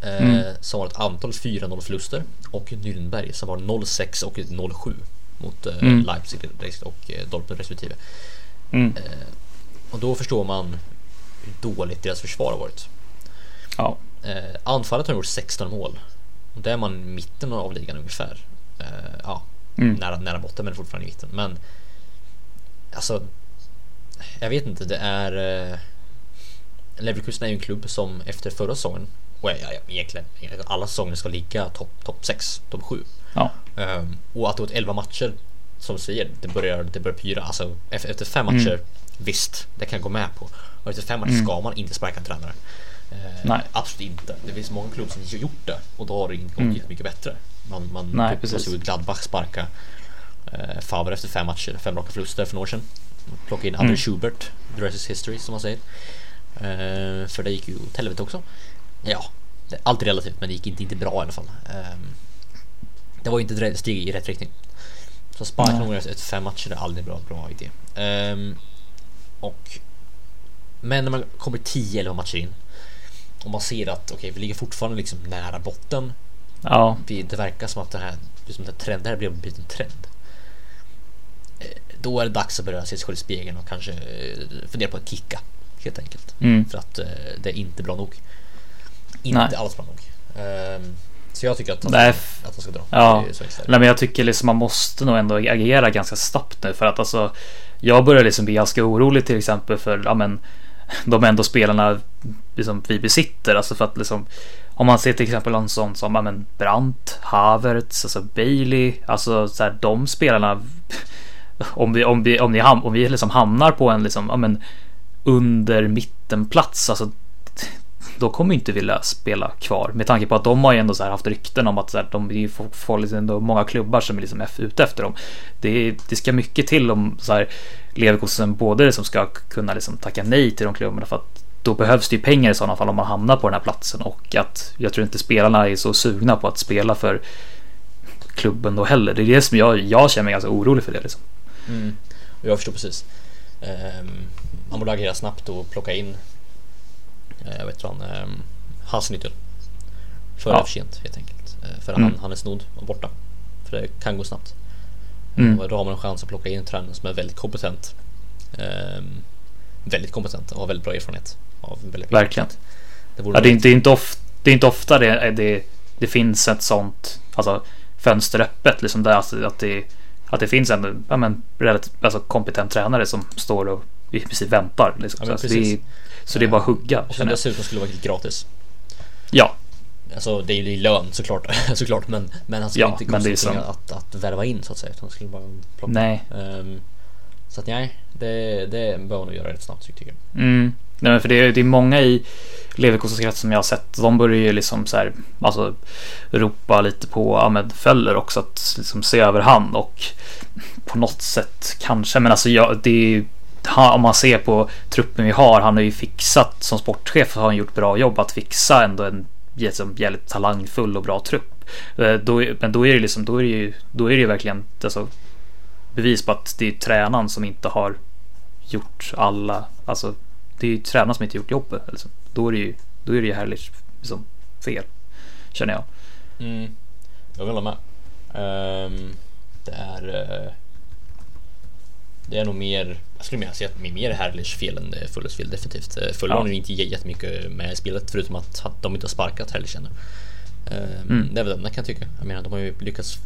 Eh, Mm. Som har ett antal 4-0 förluster. Och Nürnberg som har 0-6 och 0-7 mot eh, Mm. Leipzig och eh, Dortmund respektive. Mm. Och då förstår man hur dåligt deras försvar har varit. Ja, Eh, anfallet har gjort 16 mål. Och där är man i mitten av ligan ungefär. Eh, ja, Mm. nära, nära botten men fortfarande i mitten. Men alltså, jag vet inte, det är... Eh, Leverkusen är ju en klubb som efter förra säsongen, och ja, ja, egentligen alla säsonger ska ligga topp top 6, topp 7. ja, Um, och att det gått 11 matcher som du säger, det börjar, det börjar pyra. Alltså efter, fem Mm. matcher, visst, det kan jag gå med på. Och efter fem matcher ska man inte sparka en tränare. Eh, Nej. Absolut inte. Det finns många klubbar som har gjort det och då har det inte gått Mm. jättemycket bättre. Man, man Nej, precis. såg Gladbach sparka eh, Favre efter fem matcher, fem raka förluster för några år sedan. Plocka in Mm. André Schubert, the rest is history som man säger. Eh, för det gick ju åt helvete också. Ja, det är relativt men det gick inte, inte bra i alla fall. Ehm, det var ju inte ett steg i rätt riktning. Så sparka Nej. någon efter fem matcher är aldrig en bra, bra idé. Ehm, och Men när man kommer 10-11 matcher in och man ser att okej, vi ligger fortfarande liksom nära botten. ja, Vi, det verkar som att det här, som att trend, det här blir en en trend. Eh, Då är det dags att börja se sig själv i spegeln och kanske eh, fundera på att kicka. Helt enkelt. mm. För att eh, det är inte bra nog. Inte Nej. alls bra nog. Ehm, så jag tycker att han, Nej, att han ska dra. Ja. Nej, men jag tycker liksom man måste nog ändå agera ganska snabbt nu för att alltså jag börjar liksom bli ganska orolig till exempel för ja, men, de ändå spelarna liksom, vi besitter. Alltså för att liksom om man ser till exempel en sån som ja, men, Brandt, Havertz, alltså Bailey, alltså så här, de spelarna. Om vi, om vi, om ni ham, om vi liksom hamnar på en liksom, ja, men, under mittenplats, alltså då kommer inte vilja spela kvar med tanke på att de har ju ändå så här haft rykten om att så här, de är får liksom ändå många klubbar som är liksom ute efter dem. Det, det ska mycket till om så här Leverkusen både liksom ska kunna liksom tacka nej till de klubbarna för att då behövs det ju pengar i sådana fall om man hamnar på den här platsen och att jag tror inte spelarna är så sugna på att spela för klubben då heller. Det är det som jag, jag känner mig ganska orolig för det liksom. Mm. Jag förstår precis. Um, man borde agera snabbt och plocka in jag vet inte, han, um, Hasenhüttl. Före Ja. för sent helt enkelt. Eh, för Mm. han, han är snodd och borta. För det kan gå snabbt. Mm. Och då har man en chans att plocka in en tränare som är väldigt kompetent. Ehm, väldigt kompetent och har väldigt bra erfarenhet. Av väldigt Verkligen. Det Ja, det, är inte, det, är inte ofta, det är inte ofta det, det, det finns ett sånt alltså, fönster öppet. Liksom där, alltså, att, det, att det finns en ja, men, relativt, alltså, kompetent tränare som står och i princip väntar. Liksom. Ja, så, det, är- så det är bara att hugga. Och jag. dessutom skulle vara helt gratis. Ja, Alltså det är ju lön såklart, såklart men, men han skulle Ja, inte det kosta som- att, att värva in så att säga. Utan han skulle bara plocka. nej. Ehm, så att nej, det, det bör man nog göra rätt snabbt tycker jag. Mm. Nej, men för det är, det är många i Leverkusens som jag har sett. De börjar ju liksom så här, alltså ropa lite på Ahmed Feller också att liksom se över han och på något sätt kanske. Men alltså jag, det är om man ser på truppen vi har. Han har ju fixat som sportchef har han gjort bra jobb att fixa ändå en liksom, jävligt talangfull och bra trupp. Eh, då, men då är det liksom, då är det ju, då är det ju verkligen alltså, bevis på att det är tränaren som inte har gjort alla, alltså det är ju tränaren som inte gjort jobbet. Liksom. Då är det ju, då är det ju härligt liksom, fel. Känner jag. Mm. Jag vill hålla med. Um, det är uh det är nog mer Jag skulle mer säga att det är mer Herrlich fel än det Fulles fel definitivt. Eh, Fulle Ja. har ju inte jättemycket med i spelet förutom att att de inte har sparkat Herrlich ännu. Ehm, Mm. Det är väl det enda kan jag tycka. Jag menar de har ju lyckats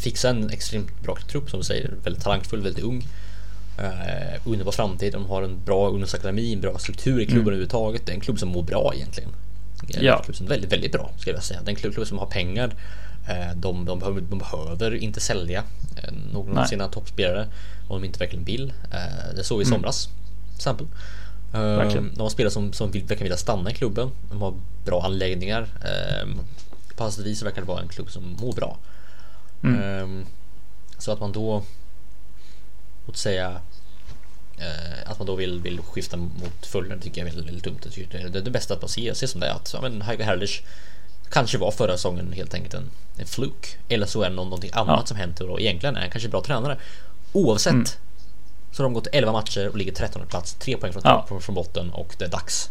fixa en extremt bra trupp som du säger. Väldigt talangfull, väldigt ung. Eh, underbar framtid, de har en bra ungdomsakademi, en bra struktur i klubben Mm. överhuvudtaget. Det är en klubb som mår bra egentligen. Det är en Ja. klubb som är väldigt, väldigt bra skulle jag säga. Det är en klubb, klubb som har pengar. Eh, de, de, behöver, de behöver inte sälja eh, någon av Nej. sina toppspelare om de inte verkligen vill. Eh, det såg vi i Mm. somras till exempel. Verkligen. de har spelare som, som vill, verkar vilja stanna i klubben. De har bra anläggningar. På sätt vis verkar det vara en klubb som mår bra. Mm. Så att man då Låt säga Att man då vill, vill skifta mot Fulham tycker jag är väldigt, väldigt dumt. Det, det, det bästa att man ser, ser som det är att ja, men Heiko Herrlich Kanske var förra säsongen helt enkelt en, en fluk Eller så är det nå- någonting annat Ja. som hänt och egentligen är han kanske bra tränare Oavsett Mm. Så har de gått 11 matcher och ligger 13 plats 3 poäng från, Ja. från, botten och det är dags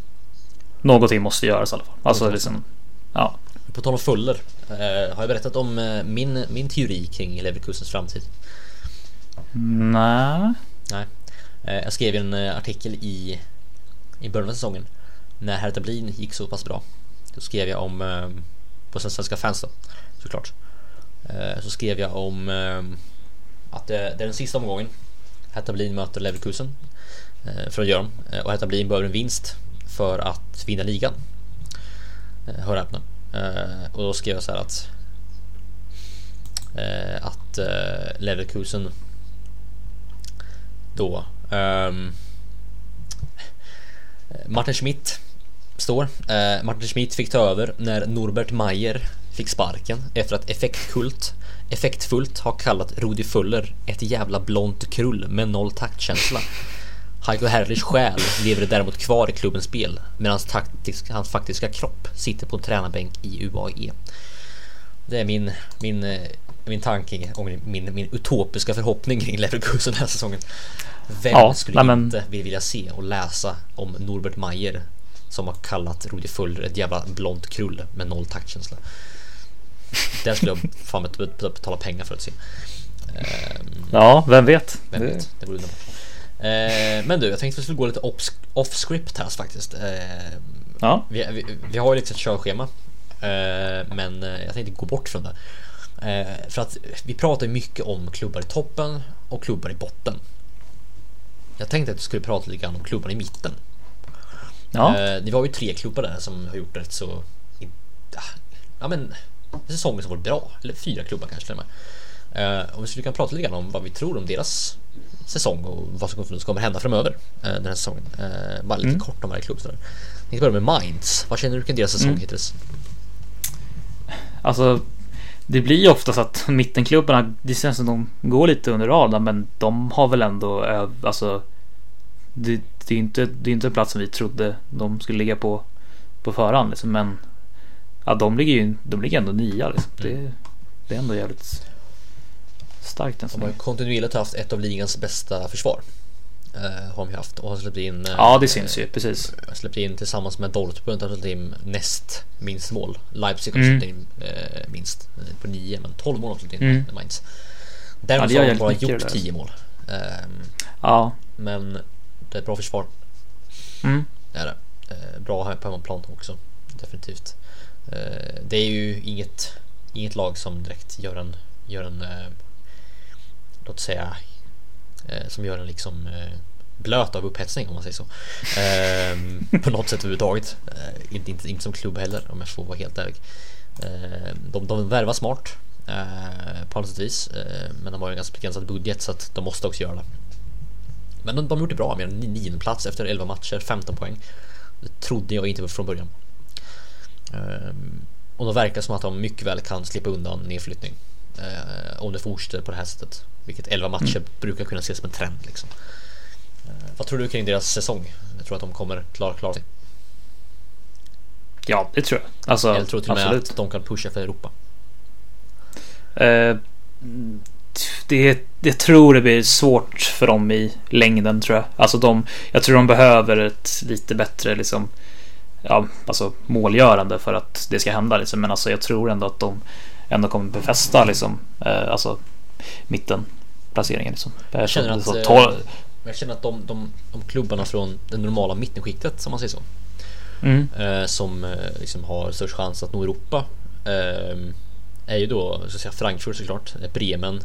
Någonting måste göras i alla fall. Alltså liksom, ja. På tal om Fuller eh, Har jag berättat om eh, min, min teori kring Leverkusens framtid? Nej. Nej. Eh, Jag skrev en eh, artikel i, i början av säsongen när Hertha Berlin gick så pass bra. Då skrev jag om, eh, på Svenska fans då, såklart. Eh, så skrev jag om ehm, att det, är den sista omgången. Hertha Berlin möter Leverkusen eh, för att göra dem. Eh, och Hertha Berlin behöver en vinst för att vinna ligan. Hör och häpna. Och då skrev jag så här att att Leverkusen då ehm, Martin Schmidt står. Eh, Martin Schmidt fick ta över när Norbert Mayer fick sparken efter att effektkult, effektfullt har kallat Rudi Fuller ett jävla blont krull med noll taktkänsla. Heiko Herrlichs själ lever däremot kvar i klubbens spel medan hans, hans faktiska kropp sitter på en tränarbänk i UAE. Det är min, min, eh, min tanke och min, min, utopiska förhoppning kring Leverkusen den här säsongen. Vem Ja, skulle men- inte vilja se och läsa om Norbert Mayer som har kallat Rudi Fuller ett jävla blont krull med noll taktkänsla. Den skulle jag fan bet- bet- betala pengar för att se. Ehm, Ja, vem vet? vem Det- vet, det vore underbart. Eh, men du, jag tänkte att vi skulle gå lite off, script här faktiskt. Eh, Ja. vi, vi, vi har ju liksom ett körschema. Men eh, jag tänkte gå bort från det. För att vi pratar ju mycket om klubbar i toppen och klubbar i botten. Jag tänkte att vi skulle prata lite grann om klubbar i mitten. Ja. Eh, det var ju tre klubbar där som har gjort rätt så... Ja men... Säsonger som varit bra. Eller fyra klubbar kanske till och med. Eh, om vi skulle kunna prata lite grann om vad vi tror om deras säsong och vad som kommer hända framöver eh, den här säsongen. Eh, bara lite Mm. kort om varje klubb sådär. Jag tänkte börja med Mainz. Vad känner du kring deras säsong Mm. hittills? Alltså det blir ju oftast att mittenklubbarna, det känns som de går lite under radarn men de har väl ändå, alltså det, det är inte, det är inte en plats som vi trodde de skulle ligga på på förhand liksom, men ja, de ligger ju, de ligger ändå nia liksom. Det, det är ändå jävligt starkt De har ju kontinuerligt haft ett av ligans bästa försvar. Eh, har de ju haft och har släppt in... eh, Ja, det syns ju precis. eh, Släppt in tillsammans med Dortmund har släppt in näst minst mål. Leipzig har Mm. släppt in eh, minst eh, på nio men 12 mål har släppt in Mm. Mainz. Ja, Däremot så har de bara gjort där. 10 mål. Ehm, Ja, men det är ett bra försvar. mm, Det är det. Eh, bra här på hemmaplan också. Definitivt. Eh, det är ju inget, inget lag som direkt gör en, gör en eh, låt säga, som gör en liksom blöt av upphetsning om man säger så. Ehm, på något sätt överhuvudtaget. Inte, inte, inte som klubb heller om jag får vara helt ärlig. Eh, de, de värvar smart på alla sätt vis. Eh, men de har ju en ganska begränsad budget så att de måste också göra det. Men de, de har gjort det bra med en nionde plats efter 11 matcher, 15 poäng. Det trodde jag inte från början. Ehm, och det verkar som att de mycket väl kan slippa undan nedflyttning. eh, om det fortsätter på det här sättet. Vilket 11 matcher brukar kunna ses som en trend. Liksom. Eh, vad tror du kring deras säsong? Jag tror att de kommer klara, klara sig. ja det tror jag. Alltså Jag tror till och med absolut. att de kan pusha för Europa. Eh, det, jag tror det blir svårt för dem i längden tror jag. Alltså de, jag tror de behöver ett lite bättre liksom, ja, alltså målgörande för att det ska hända. Liksom. Men alltså jag tror ändå att de ändå kommer befästa liksom, eh, alltså mittenplaceringen. Liksom. Jag känner att, så, eh, tolv- Jag känner att de, de, de klubbarna från det normala mittenskiktet, som man säger så, mm, eh, som eh, liksom har störst chans att nå Europa eh, är ju då så att säga, Frankfurt såklart, eh, Bremen,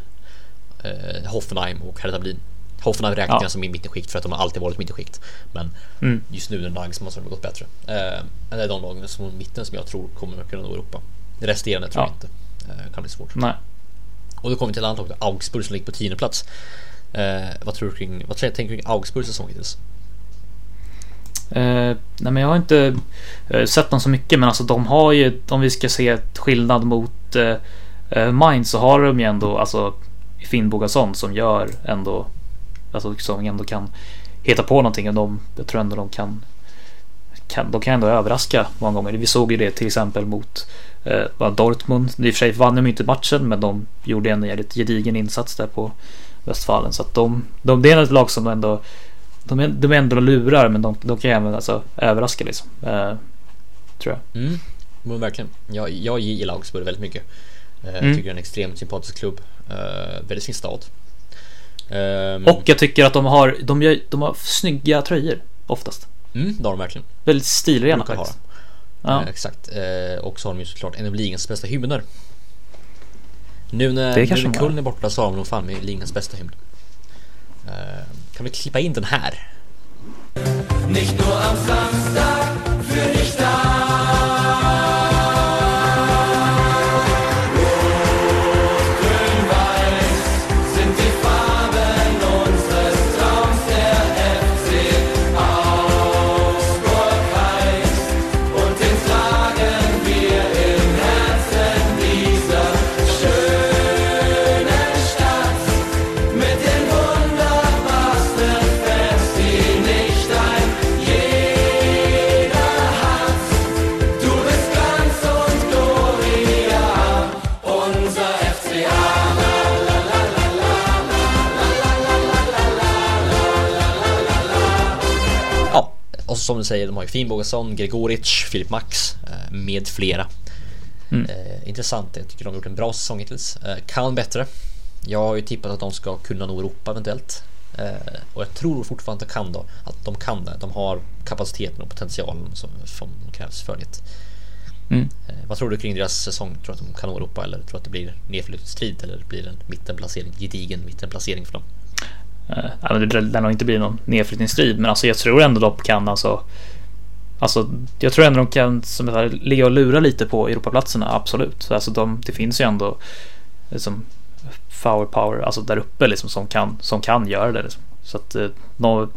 eh, Hoffenheim och Hertha Berlin. Hoffenheim räknar Ja. som i mittenskikt för att de har alltid varit mittenskikt. Men Mm. just nu när Nagelsmann har de gått bättre. Eh, det är de lagen som mitten som jag tror kommer kunna nå Europa. Det resterande tror Ja. jag inte. Eh, kan bli svårt. Nej. Och då kommer vi till ett annat lag, Augsburg som ligger på tionde plats. Eh, vad tror du kring, vad tänker du kring Augsburgs säsong hittills? Eh, nej men jag har inte eh, sett dem så mycket men alltså de har ju om vi ska se ett skillnad mot eh, eh, Mainz så har de ju ändå alltså Finn Bogason som gör ändå alltså som ändå kan hitta på någonting och de jag tror ändå de kan, kan de kan ändå överraska många gånger. Vi såg ju det till exempel mot eh, Dortmund. I och för sig vann de inte matchen men de gjorde en jävligt gedigen insats där på Westfalen så att de, de det är ett lag som ändå de är, de ändå lurar men de, de kan även alltså, överraska liksom. Eh, tror jag. Mm, men verkligen. Jag, jag gillar Augsburg väldigt mycket. Eh, Mm. Tycker det är en extremt sympatisk klubb. Eh, väldigt sin stad. Ehm, Och jag tycker att de har, de, gör, de har snygga tröjor oftast. Mm, det har de verkligen. Väldigt stilrena faktiskt. Ja. Exakt. Eh, och så har de ju såklart en av ligans bästa hymner. Nu när, Det nu när. Köln är borta så har de nog fan med ligans bästa hymn. Eh, kan vi klippa in den här? Nicht nur am Samstag für dich da. Och så som du säger, de har ju Finn Bogason, Gregoric, Filip Max eh, med flera. Mm. Eh, intressant, jag tycker de har gjort en bra säsong hittills. Eh, kan bättre. Jag har ju tippat att de ska kunna nå Europa eventuellt. Och jag tror fortfarande att de kan då, att de kan det. De har kapaciteten och potentialen som, som krävs för det. Mm. Vad tror du kring deras säsong? Tror du att de kan nå Europa eller tror du att det blir nedflyttningsstrid eller blir det en mittenplacering, gedigen mittenplacering för dem? Eh, det lär nog inte bli någon nedflyttningsstrid men alltså jag tror ändå de kan alltså Alltså jag tror ändå de kan som sa, ligga och lura lite på Europaplatserna, absolut. Så Alltså de, det finns ju ändå liksom power power, alltså där uppe liksom som kan, som kan göra det. Liksom. Så att eh, nå-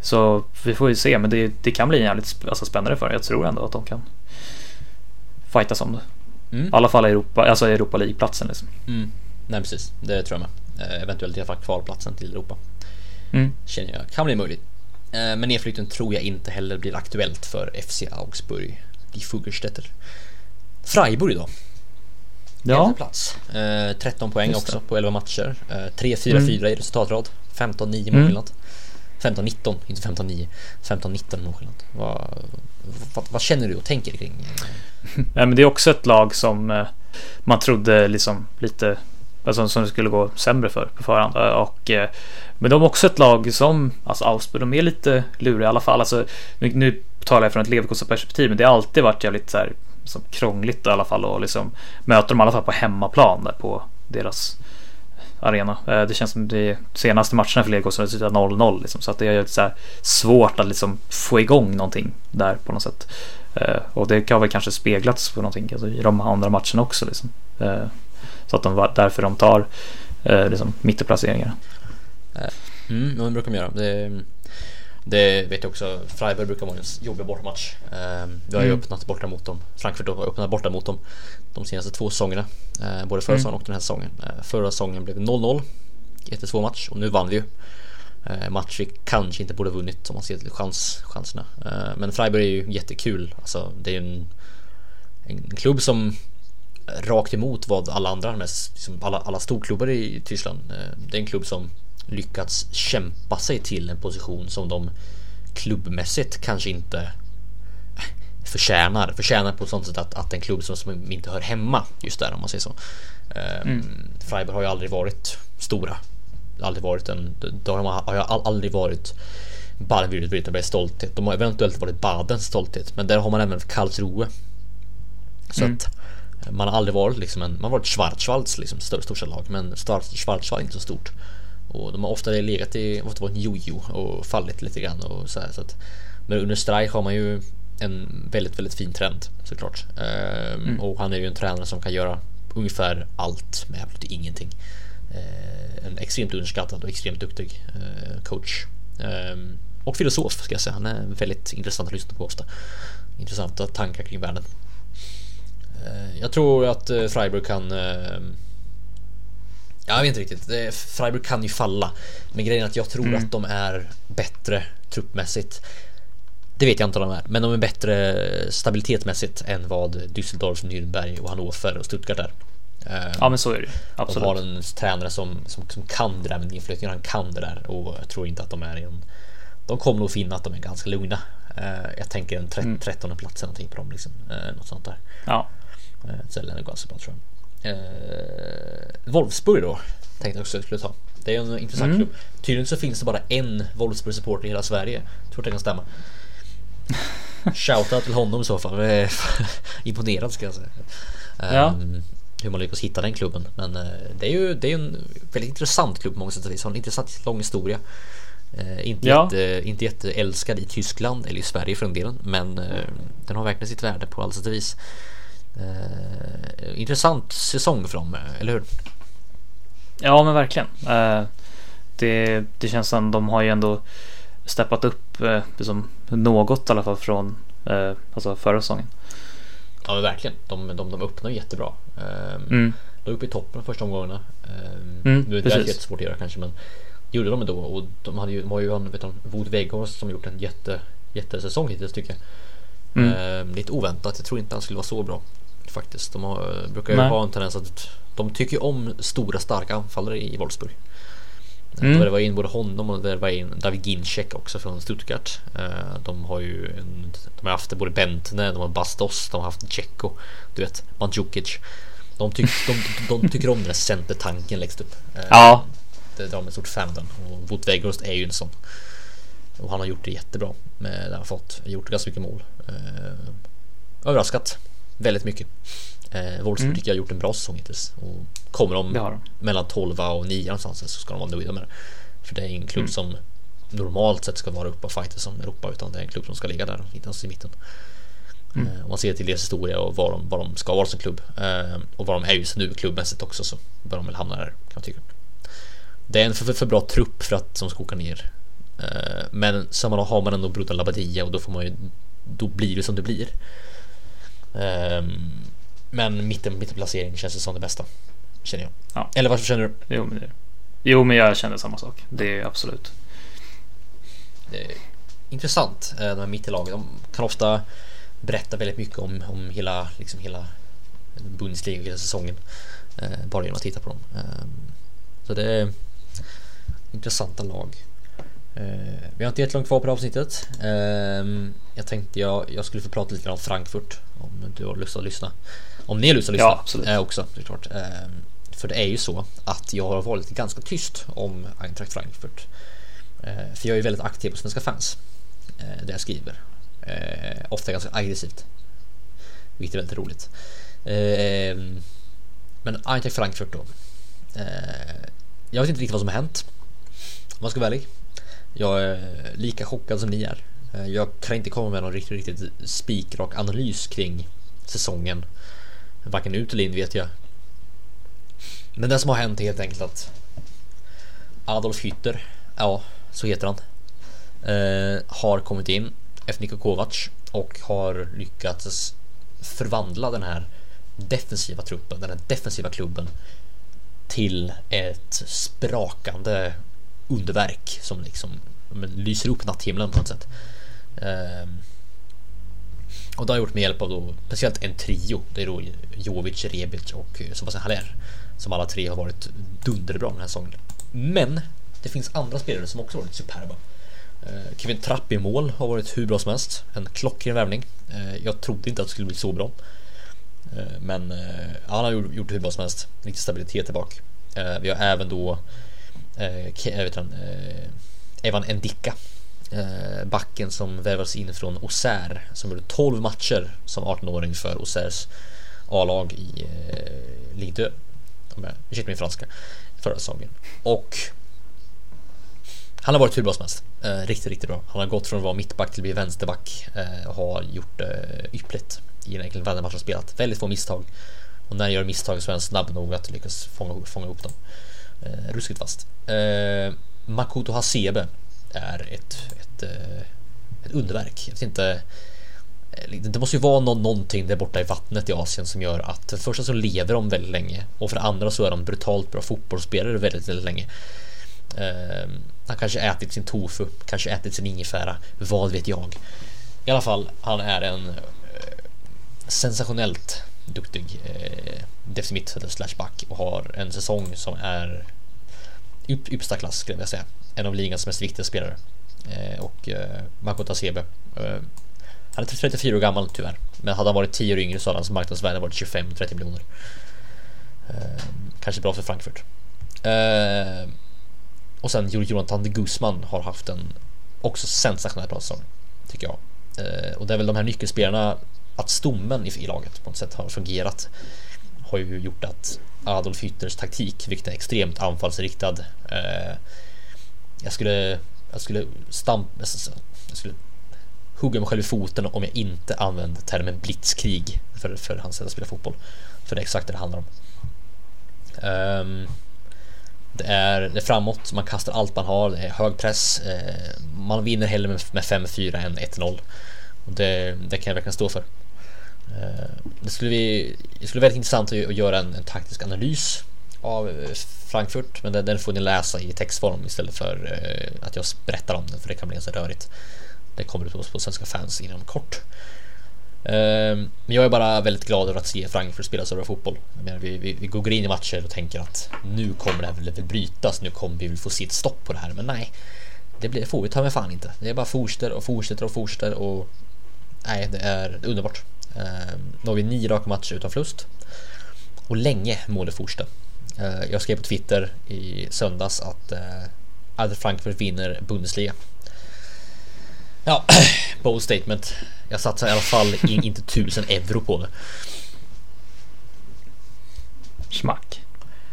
så vi får ju se, men det, det kan bli jävligt sp- alltså, spännande för dem. Jag tror ändå att de kan fightas om det. Mm. I alla fall Europa, alltså Europa League-platsen liksom. Mm. Nej precis, det tror jag med. Eh, eventuellt i alla fall kvalplatsen till Europa. Mm. Känner jag kan bli möjligt. Eh, men nedflytten tror jag inte heller blir aktuellt för FC Augsburg. Die Fuggerstädter. Freiburg då? Ja, plats. Eh, 13 poäng Just det. också på 11 matcher. Eh, 3-4-4 i resultatrad. 15-9 Mm. målskillnad. 15-19, inte 15-9. 15-19 målskillnad. Vad, vad, vad känner du och tänker kring? eh, Ja, men det är också ett lag som eh, man trodde liksom lite alltså, som det skulle gå sämre för på förhand. Eh, och, eh, men de är också ett lag som, alltså Augsburg, de är lite luriga i alla fall. Alltså, nu, nu talar jag från ett Leverkusen-perspektiv, men det har alltid varit jävligt så här, liksom, krångligt i alla fall och liksom möta dem i alla fall på hemmaplan där på deras arena. Eh, det känns som de senaste matcherna för Leverkusen har slutat 0-0 liksom, så att det är så här svårt att liksom få igång någonting där på något sätt. Och det har väl kanske speglats på någonting alltså, i de andra matcherna också. Liksom. Eh, så att de var därför de tar eh, liksom, mittenplaceringar. Mm, men brukar de göra. Det, det vet jag också. Freiburg brukar vara en jobbig bortamatch. Eh, vi har ju Mm. öppnat borta mot dem. Frankfurt har öppnat borta mot dem de senaste två säsongerna. Eh, både förra Mm. säsongen och den här säsongen. Eh, förra säsongen blev det 0-0. Jättesvår match och nu vann vi ju. Eh, match vi kanske inte borde vunnit om man ser till chans, chanserna. Eh, men Freiburg är ju jättekul. Alltså, det är ju en, en klubb som rakt emot vad alla andra, liksom alla, alla storklubbar i Tyskland. Eh, det är en klubb som lyckats kämpa sig till en position som de klubbmässigt kanske inte eh, förtjänar. Förtjänar på ett sånt sätt att, att en klubb som, som inte hör hemma just där om man säger så. Eh, Mm. Freiburg har ju aldrig varit stora. Aldrig varit en, de har, all- aldrig varit Baden-Württembergs stolthet. De har eventuellt varit Badens stolthet, men där har man även Karlsruhe. Så Mm. att man har aldrig varit liksom en, man har varit Schwarzwalds liksom större, största lag, men Schwarzwald är inte så stort. Och de har ofta legat i, ofta varit en jojo och fallit lite grann och så här, så att, Men under Streich har man ju en väldigt, väldigt fin trend såklart. Ehm, mm. Och han är ju en tränare som kan göra ungefär allt med absolut ingenting. Ehm, en extremt underskattad och extremt duktig eh, coach. Ehm, och filosof ska jag säga. Han är väldigt intressant att lyssna på ofta. Intressanta tankar kring världen. Jag tror att eh, Freiburg kan jag vet inte riktigt. Freiburg kan ju falla. Men grejen är att jag tror mm. att de är bättre truppmässigt. Det vet jag inte om de är, men de är bättre stabilitetsmässigt än vad Düsseldorf, Nürnberg och Hannover och Stuttgart är. Ja men så är det Absolut. De har en tränare som, som, som kan det där med inflyttning, han kan det där och jag tror inte att de är i en... De kommer nog finna att de är ganska lugna. Eh, jag tänker en 13 mm. eller någonting på dem liksom. Eh, något sånt där. Ja. Det ganska bra tror jag. Eh, Wolfsburg då tänkte jag också att jag skulle ta. Det är en intressant mm. klubb. Tydligen så finns det bara en Wolfsburg supporter i hela Sverige. Jag tror det kan stämma. Shoutout till honom i så fall. Imponerad ska jag säga. Ja. Um, hur man lyckas hitta den klubben. Men uh, det är ju det är en väldigt intressant klubb på många sätt och vis. Har en intressant lång historia. Uh, inte, ja. jätte, inte jätteälskad i Tyskland eller i Sverige för den delen. Men uh, den har verkligen sitt värde på alla sätt och vis. Intressant säsong för dem, eller hur? Ja men verkligen. det, det känns som de har ju ändå steppat upp eh, liksom något i alla fall från eh, alltså förra säsongen. Ja men verkligen. De, de, de öppnar jättebra. Ehm, mm. De är uppe i toppen de första omgångarna. Ehm, mm, nu är det jättesvårt att göra kanske men gjorde de ändå och de, hade ju, har ju en vet du, Wout Weghorst som gjort en jätte, jättesäsong hittills tycker jag. Mm. Ehm, lite oväntat. Jag tror inte han skulle vara så bra faktiskt. De har, brukar ju Nej. ha en tendens att de tycker om stora starka anfallare i Wolfsburg. Mm. De värvade in både honom och värvade in David Ginczek också från Stuttgart. Eh, de har ju en, de har haft både Bentner, de har Bastos, de har haft Tjecko, du vet, Mandzukic. De, tyck, de, de, de tycker om den där centertanken längst upp. Eh, ja. Det drar med stort fan den. Och Wout Weghorst är ju en sån. Och han har gjort det jättebra. Med, han har fått, gjort ganska mycket mål. Eh, överraskat väldigt mycket. Eh, Wolfsburg mm. tycker jag har gjort en bra säsong hittills. Och kommer de, mellan 12 och 9 någonstans så ska de vara nöjda med det. För det är ingen klubb mm. som normalt sett ska vara uppe och fighta som Europa utan det är en klubb som ska ligga där någonstans i mitten. Mm. Eh, om man ser till deras historia och vad de, vad de ska vara som klubb eh, och vad de är just nu klubbmässigt också så bör de väl hamna där kan jag tycka. Det är en för, för, för bra trupp för att de ska åka ner. Eh, men sen har man ändå Bruta Labadia och då får man ju då blir det som det blir. Um, men mitten, mittenplacering känns det som det bästa. Känner jag. Ja. Eller vad känner du? Jo men, det, jo, men jag känner samma sak. Det är absolut. Det är intressant. Eh, de här mittenlagen. De kan ofta berätta väldigt mycket om, om hela, liksom hela Bundesliga hela säsongen. Eh, bara genom att titta på dem. Ehm, så det är intressanta lag. Eh, vi har inte jättelångt kvar på det avsnittet. Ehm, jag tänkte jag, jag skulle få prata lite om Frankfurt om du har lust att lyssna. Om ni har lust att lyssna ja, absolut. Eh, också såklart. Ehm, för det är ju så att jag har varit ganska tyst om Eintracht Frankfurt. Eh, för jag är väldigt aktiv på Svenska fans. Där jag skriver. Ofta ganska aggressivt. Vilket är väldigt roligt. Ehm, men Eintracht Frankfurt då. Jag vet inte riktigt vad som har hänt. Om man ska vara ärlig. Jag är lika chockad som ni är. Eh, jag kan inte komma med någon riktigt, riktigt spikrak analys kring säsongen. Varken ut eller in vet jag. Men det som har hänt är helt enkelt att Adolf Hütter, ja så heter han, eh, har kommit in efter Niko Kovac och har lyckats förvandla den här defensiva truppen, den här defensiva klubben till ett sprakande underverk som liksom men, lyser upp natthimlen på något sätt. Um, och det har jag gjort med hjälp av då speciellt en trio. Det är då Jovic, Rebic och eh, Sebastian Haller. Som alla tre har varit dunderbra den här säsongen. Men det finns andra spelare som också varit superba. Uh, Kevin Trapp i mål har varit hur bra som helst. En klockren värvning. Uh, jag trodde inte att det skulle bli så bra. Uh, men eh, han har gjort, gjort det hur bra som helst. Riktig stabilitet tillbaka. vi har även då eh, eh vet han, eh, Evan Endicka. eh, backen som värvades in från Auxerre som gjorde 12 matcher som 18-åring för Auxerres A-lag i eh, Lidö. Ursäkta min franska. Förra säsongen. Och Han har varit hur bra som helst. Eh, riktigt, riktigt bra. Han har gått från att vara mittback till att bli vänsterback eh, och har gjort det eh, yppligt i den egentligen varje match han spelat. Väldigt få misstag. Och när han gör misstag så är han snabb nog att lyckas fånga, fånga upp dem. Eh, ruskigt fast. Eh, Makoto Hasebe är ett, ett, eh, ett underverk. Jag vet inte. Eh, det måste ju vara någon, någonting där borta i vattnet i Asien som gör att för det första så lever de väldigt länge och för det andra så är de brutalt bra fotbollsspelare väldigt, väldigt länge. Eh, han kanske ätit sin tofu, kanske ätit sin ingefära, vad vet jag. I alla fall, han är en eh, sensationellt duktig eh, defensiv mittfältare slash back och har en säsong som är upp, yppersta klass skulle jag säga. En av ligans mest viktiga spelare. Eh, och eh, Marco Tasebe. Eh, han är 34 år gammal tyvärr. Men hade han varit 10 år yngre så hade hans marknadsvärde varit 25-30 miljoner. Eh, kanske bra för Frankfurt. Eh, och sen Jonathan de Guzman har haft en också sensationell bra säsong. Tycker jag. Eh, och det är väl de här nyckelspelarna, att stommen i, laget på något sätt har fungerat. Har ju gjort att Adolf Hütters taktik, vilket är extremt anfallsriktad. Eh, jag skulle, jag skulle stampa, jag skulle hugga mig själv i foten om jag inte använde termen blitzkrig för, för hans sätt att spela fotboll. För det är exakt det det handlar om. Um, det är, det är framåt, man kastar allt man har, det är hög press. Eh, man vinner hellre med, med 5-4 än 1-0. Och det, det kan jag verkligen stå för. Eh, det skulle, vi, det skulle vara väldigt intressant att göra en, en taktisk analys av eh, Frankfurt, men den, den får ni läsa i textform istället för eh, att jag berättar om den, för det kan bli ganska rörigt. Det kommer ut på, på Svenska fans inom kort. Men jag är bara väldigt glad över att se Frankfurt spela så bra fotboll. Jag menar, vi, vi, vi går in i matcher och tänker att nu kommer det här väl brytas, nu kommer vi väl få se ett stopp på det här, men nej. Det blir, får vi ta med fan inte. Det är bara fortsätter och fortsätter och fortsätter och nej, det är underbart. Nu har vi nio raka matcher utan förlust och länge må det fortsätta. Eh, Jag skrev på Twitter i söndags att eh, att Frankfurt vinner Bundesliga. Ja, bold statement. Jag satsar i alla fall in, inte tusen euro på det. Schmack.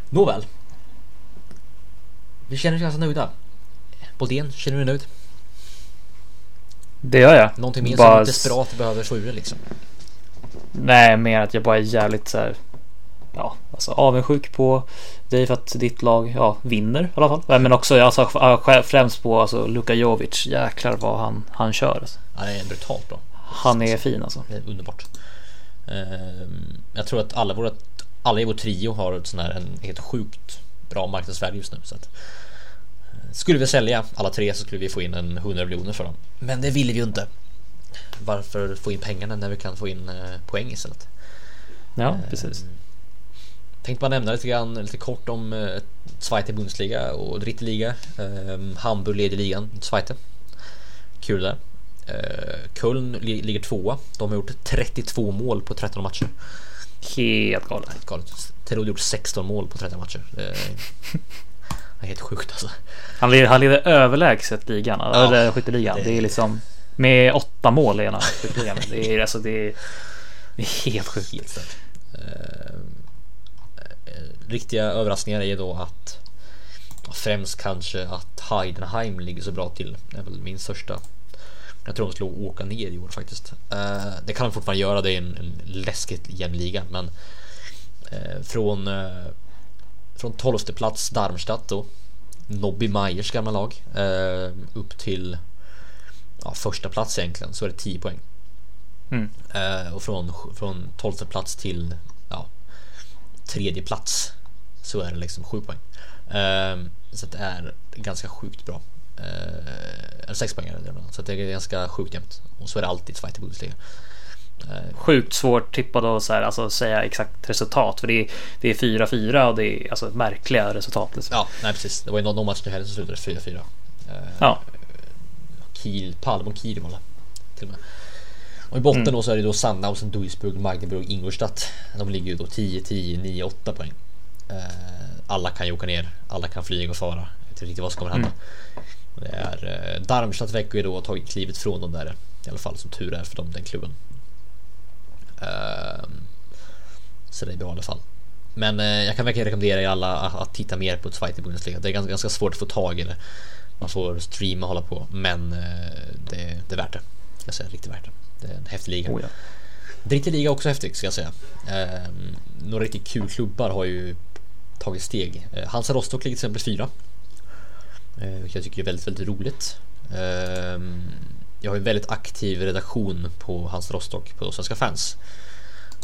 Nåväl. Vi känner oss ganska nöjda. Boldén, känner du dig nöjd? Det gör jag. Någonting mer Bara som desperat behöver få ur det liksom? Nej, mer att jag bara är jävligt så här. Ja, alltså avundsjuk på dig för att ditt lag ja, vinner i alla fall. Men också alltså, främst på alltså, Luka Jovic. Jäklar vad han, han kör. Alltså. Det är brutalt bra. Han är fin alltså. Det är underbart. Ehm, Jag tror att alla, våra, alla i vår trio har ett sån här, en helt sjukt bra marknadsvärde just nu. Så att, eh, skulle vi sälja alla tre så skulle vi få in en 100 miljoner för dem. Men det ville vi ju inte. Varför få in pengarna när vi kan få in eh, poäng istället? Ja, precis. Ehm, Tänkte bara nämna lite grann, lite kort om eh, Zweite Bundesliga och Dritte Liga. Ehm, Hamburg leder ligan, Zweite. Kul där. Eh, Köln li- ligger tvåa. De har gjort 32 mål på 13 matcher. Helt galet. Helt galet. Terodde gjort 16 mål på 13 matcher. Det är helt sjukt alltså. Han leder, han leder överlägset ligan. Ja, eller skytteligan. det- Det är liksom med åtta mål i ena skytteligan. Det är alltså det är, det är helt sjukt. Helt eh, eh, riktiga överraskningar är då att främst kanske att Heidenheim ligger så bra till. Det är väl min största. Jag tror de skulle åka ner i år faktiskt. Eh, det kan de fortfarande göra. Det är en, en läskigt jämn liga, men från från 12 plats Darmstadt då. Nobby Meyers gamla lag eh, upp till ja, första plats egentligen så är det 10 poäng. Mm. Eh, och från, från 12 plats till ja, tredje plats så är det liksom 7 poäng. Eh, så det är ganska sjukt bra. Eh, eller 6 poäng är det. Så det är ganska sjukt jämnt. Och så är det alltid i Zweite Bundesliga. Eh, Sjukt svårt tippat och så här, alltså säga exakt resultat. För det är, det är 4-4 och det är alltså märkliga resultat. Liksom. ja, nej precis. Det var ju någon, match nu helgen som slutade 4-4. Eh, Ja. Kiel, Palme och det till och med. Och i botten Mm. då så är det då Sandhausen, Duisburg, Magdeburg, Ingolstadt. De ligger ju då 10, 10, 9, 8 poäng. Eh, alla kan ju åka ner, alla kan flyga och fara. Jag vet inte riktigt vad som kommer hända. Och Det är eh, Darmstadt ju då ha tagit klivet från dem där. I alla fall som tur är för dem, den klubben. Ehm, så det är bra i alla fall. Men eh, jag kan verkligen rekommendera er alla att, att titta mer på Zweite Bundesliga. Det är ganska, ganska svårt att få tag i det. Man får streama och hålla på. Men eh, det, det är värt det. Ska jag säga, riktigt värt det. Det är en häftig liga. Oh, ja. Dritte liga också häftigt ska jag säga. Eh, några riktigt kul klubbar har ju tagit steg. Eh, Hansa Rostock ligger till exempel fyra. Eh, vilket jag tycker är väldigt, väldigt roligt. Eh, jag har en väldigt aktiv redaktion på Hansa Rostock på Svenska fans.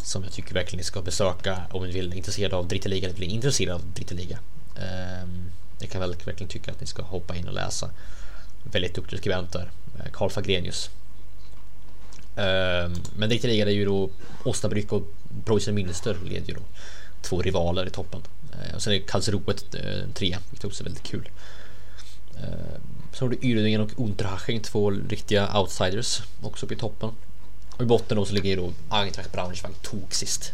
Som jag tycker verkligen ni ska besöka om ni vill intresserade av Dritte liga eller bli intresserade av Dritte liga. Eh, jag kan väl verkligen tycka att ni ska hoppa in och läsa. Väldigt duktiga skribenter. Eh, Karl Fagrenius ehm, Men det krigade är ju då Osnabrück och Preussen Münster leder ju då två rivaler i toppen. Eh, och sen är Karlsruhe eh, trea, vilket också är väldigt kul. Ehm, sen har du Uerdingen och Unterhaching, två riktiga outsiders också uppe i toppen. Och i botten då så ligger ju då Eintracht Braunschweig tok sist.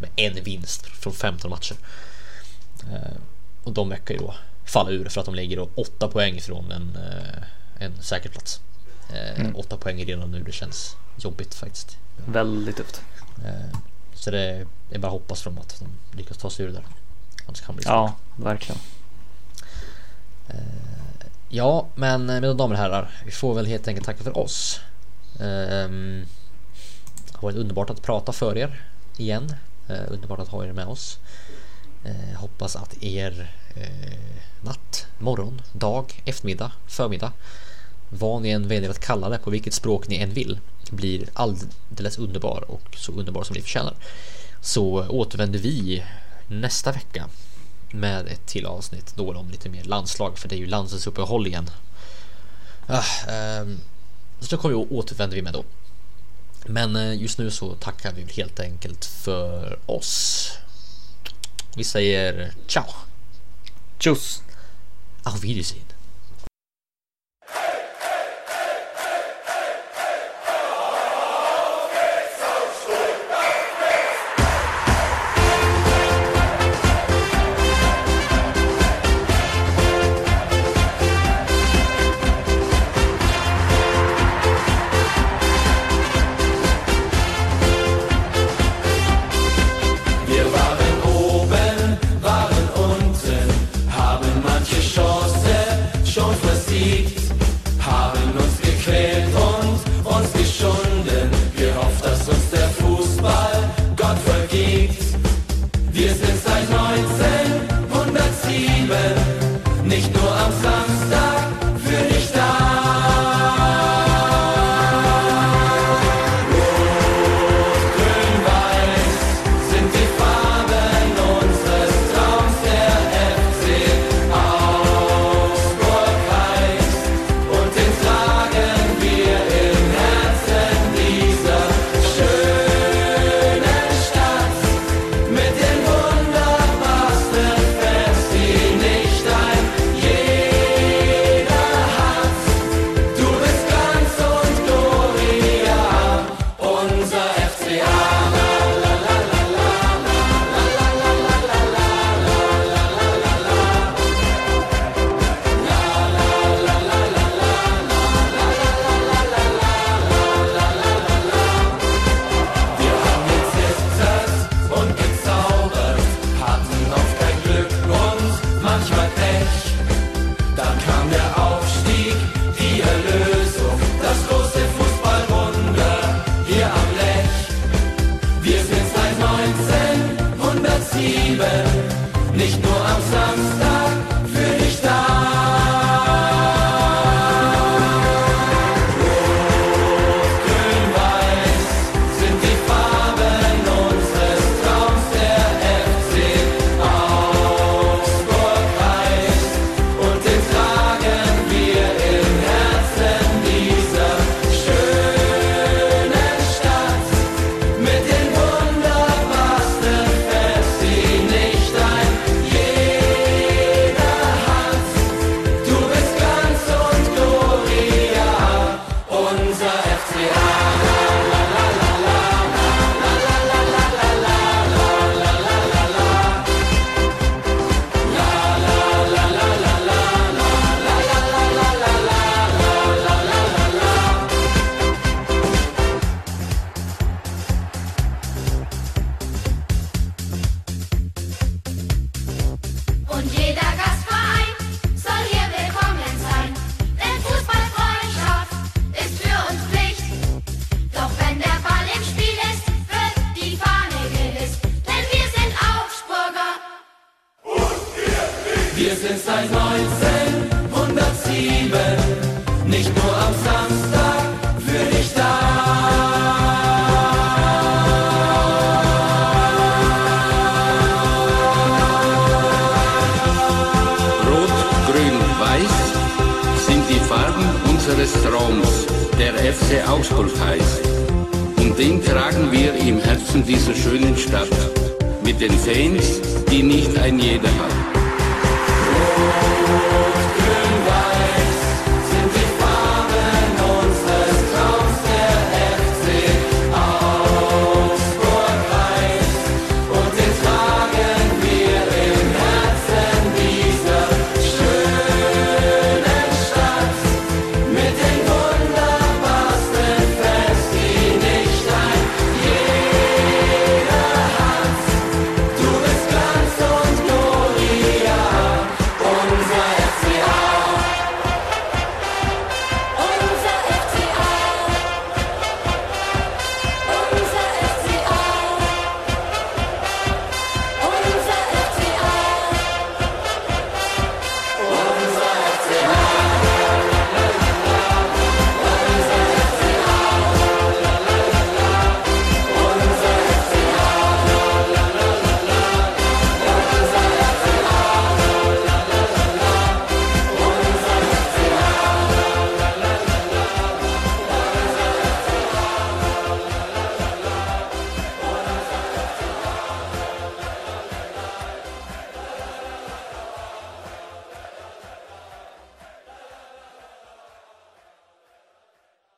Med en vinst från 15 matcher. Ehm, och de verkar ju då falla ur för att de ligger då 8 poäng från en, eh, en säker plats. Eh, Mm. Åtta poäng redan nu, det känns jobbigt faktiskt. Väldigt tufft. Eh, Så det är bara att hoppas från att de lyckas ta sig ur det där. Annars kan bli svårt. Ja, verkligen. Ja, men mina damer och herrar, vi får väl helt enkelt tacka för oss. Ehm, Det har varit underbart att prata för er igen. Underbart att ha er med oss. Eh, Hoppas att er eh, natt, morgon, dag, eftermiddag, förmiddag vad ni än väljer att kalla det, på vilket språk ni än vill, blir alldeles underbar och så underbar som ni förtjänar. Så återvänder vi nästa vecka med ett till avsnitt då om lite mer landslag, för det är ju landslagsuppehåll igen. Ah, eh, så då kommer vi återvänder vi med då. Men eh, just nu så tackar vi helt enkelt för oss. Vi säger ciao! Tjus! Auf Wiedersehen! sind seit 1907 nicht nur am Samstag für dich da. Rot, Grün, Weiß sind die Farben unseres Traums, der FC Augsburg heißt. Und den tragen wir im Herzen dieser schönen Stadt. Mit den Fans, die nicht ein jeder hat.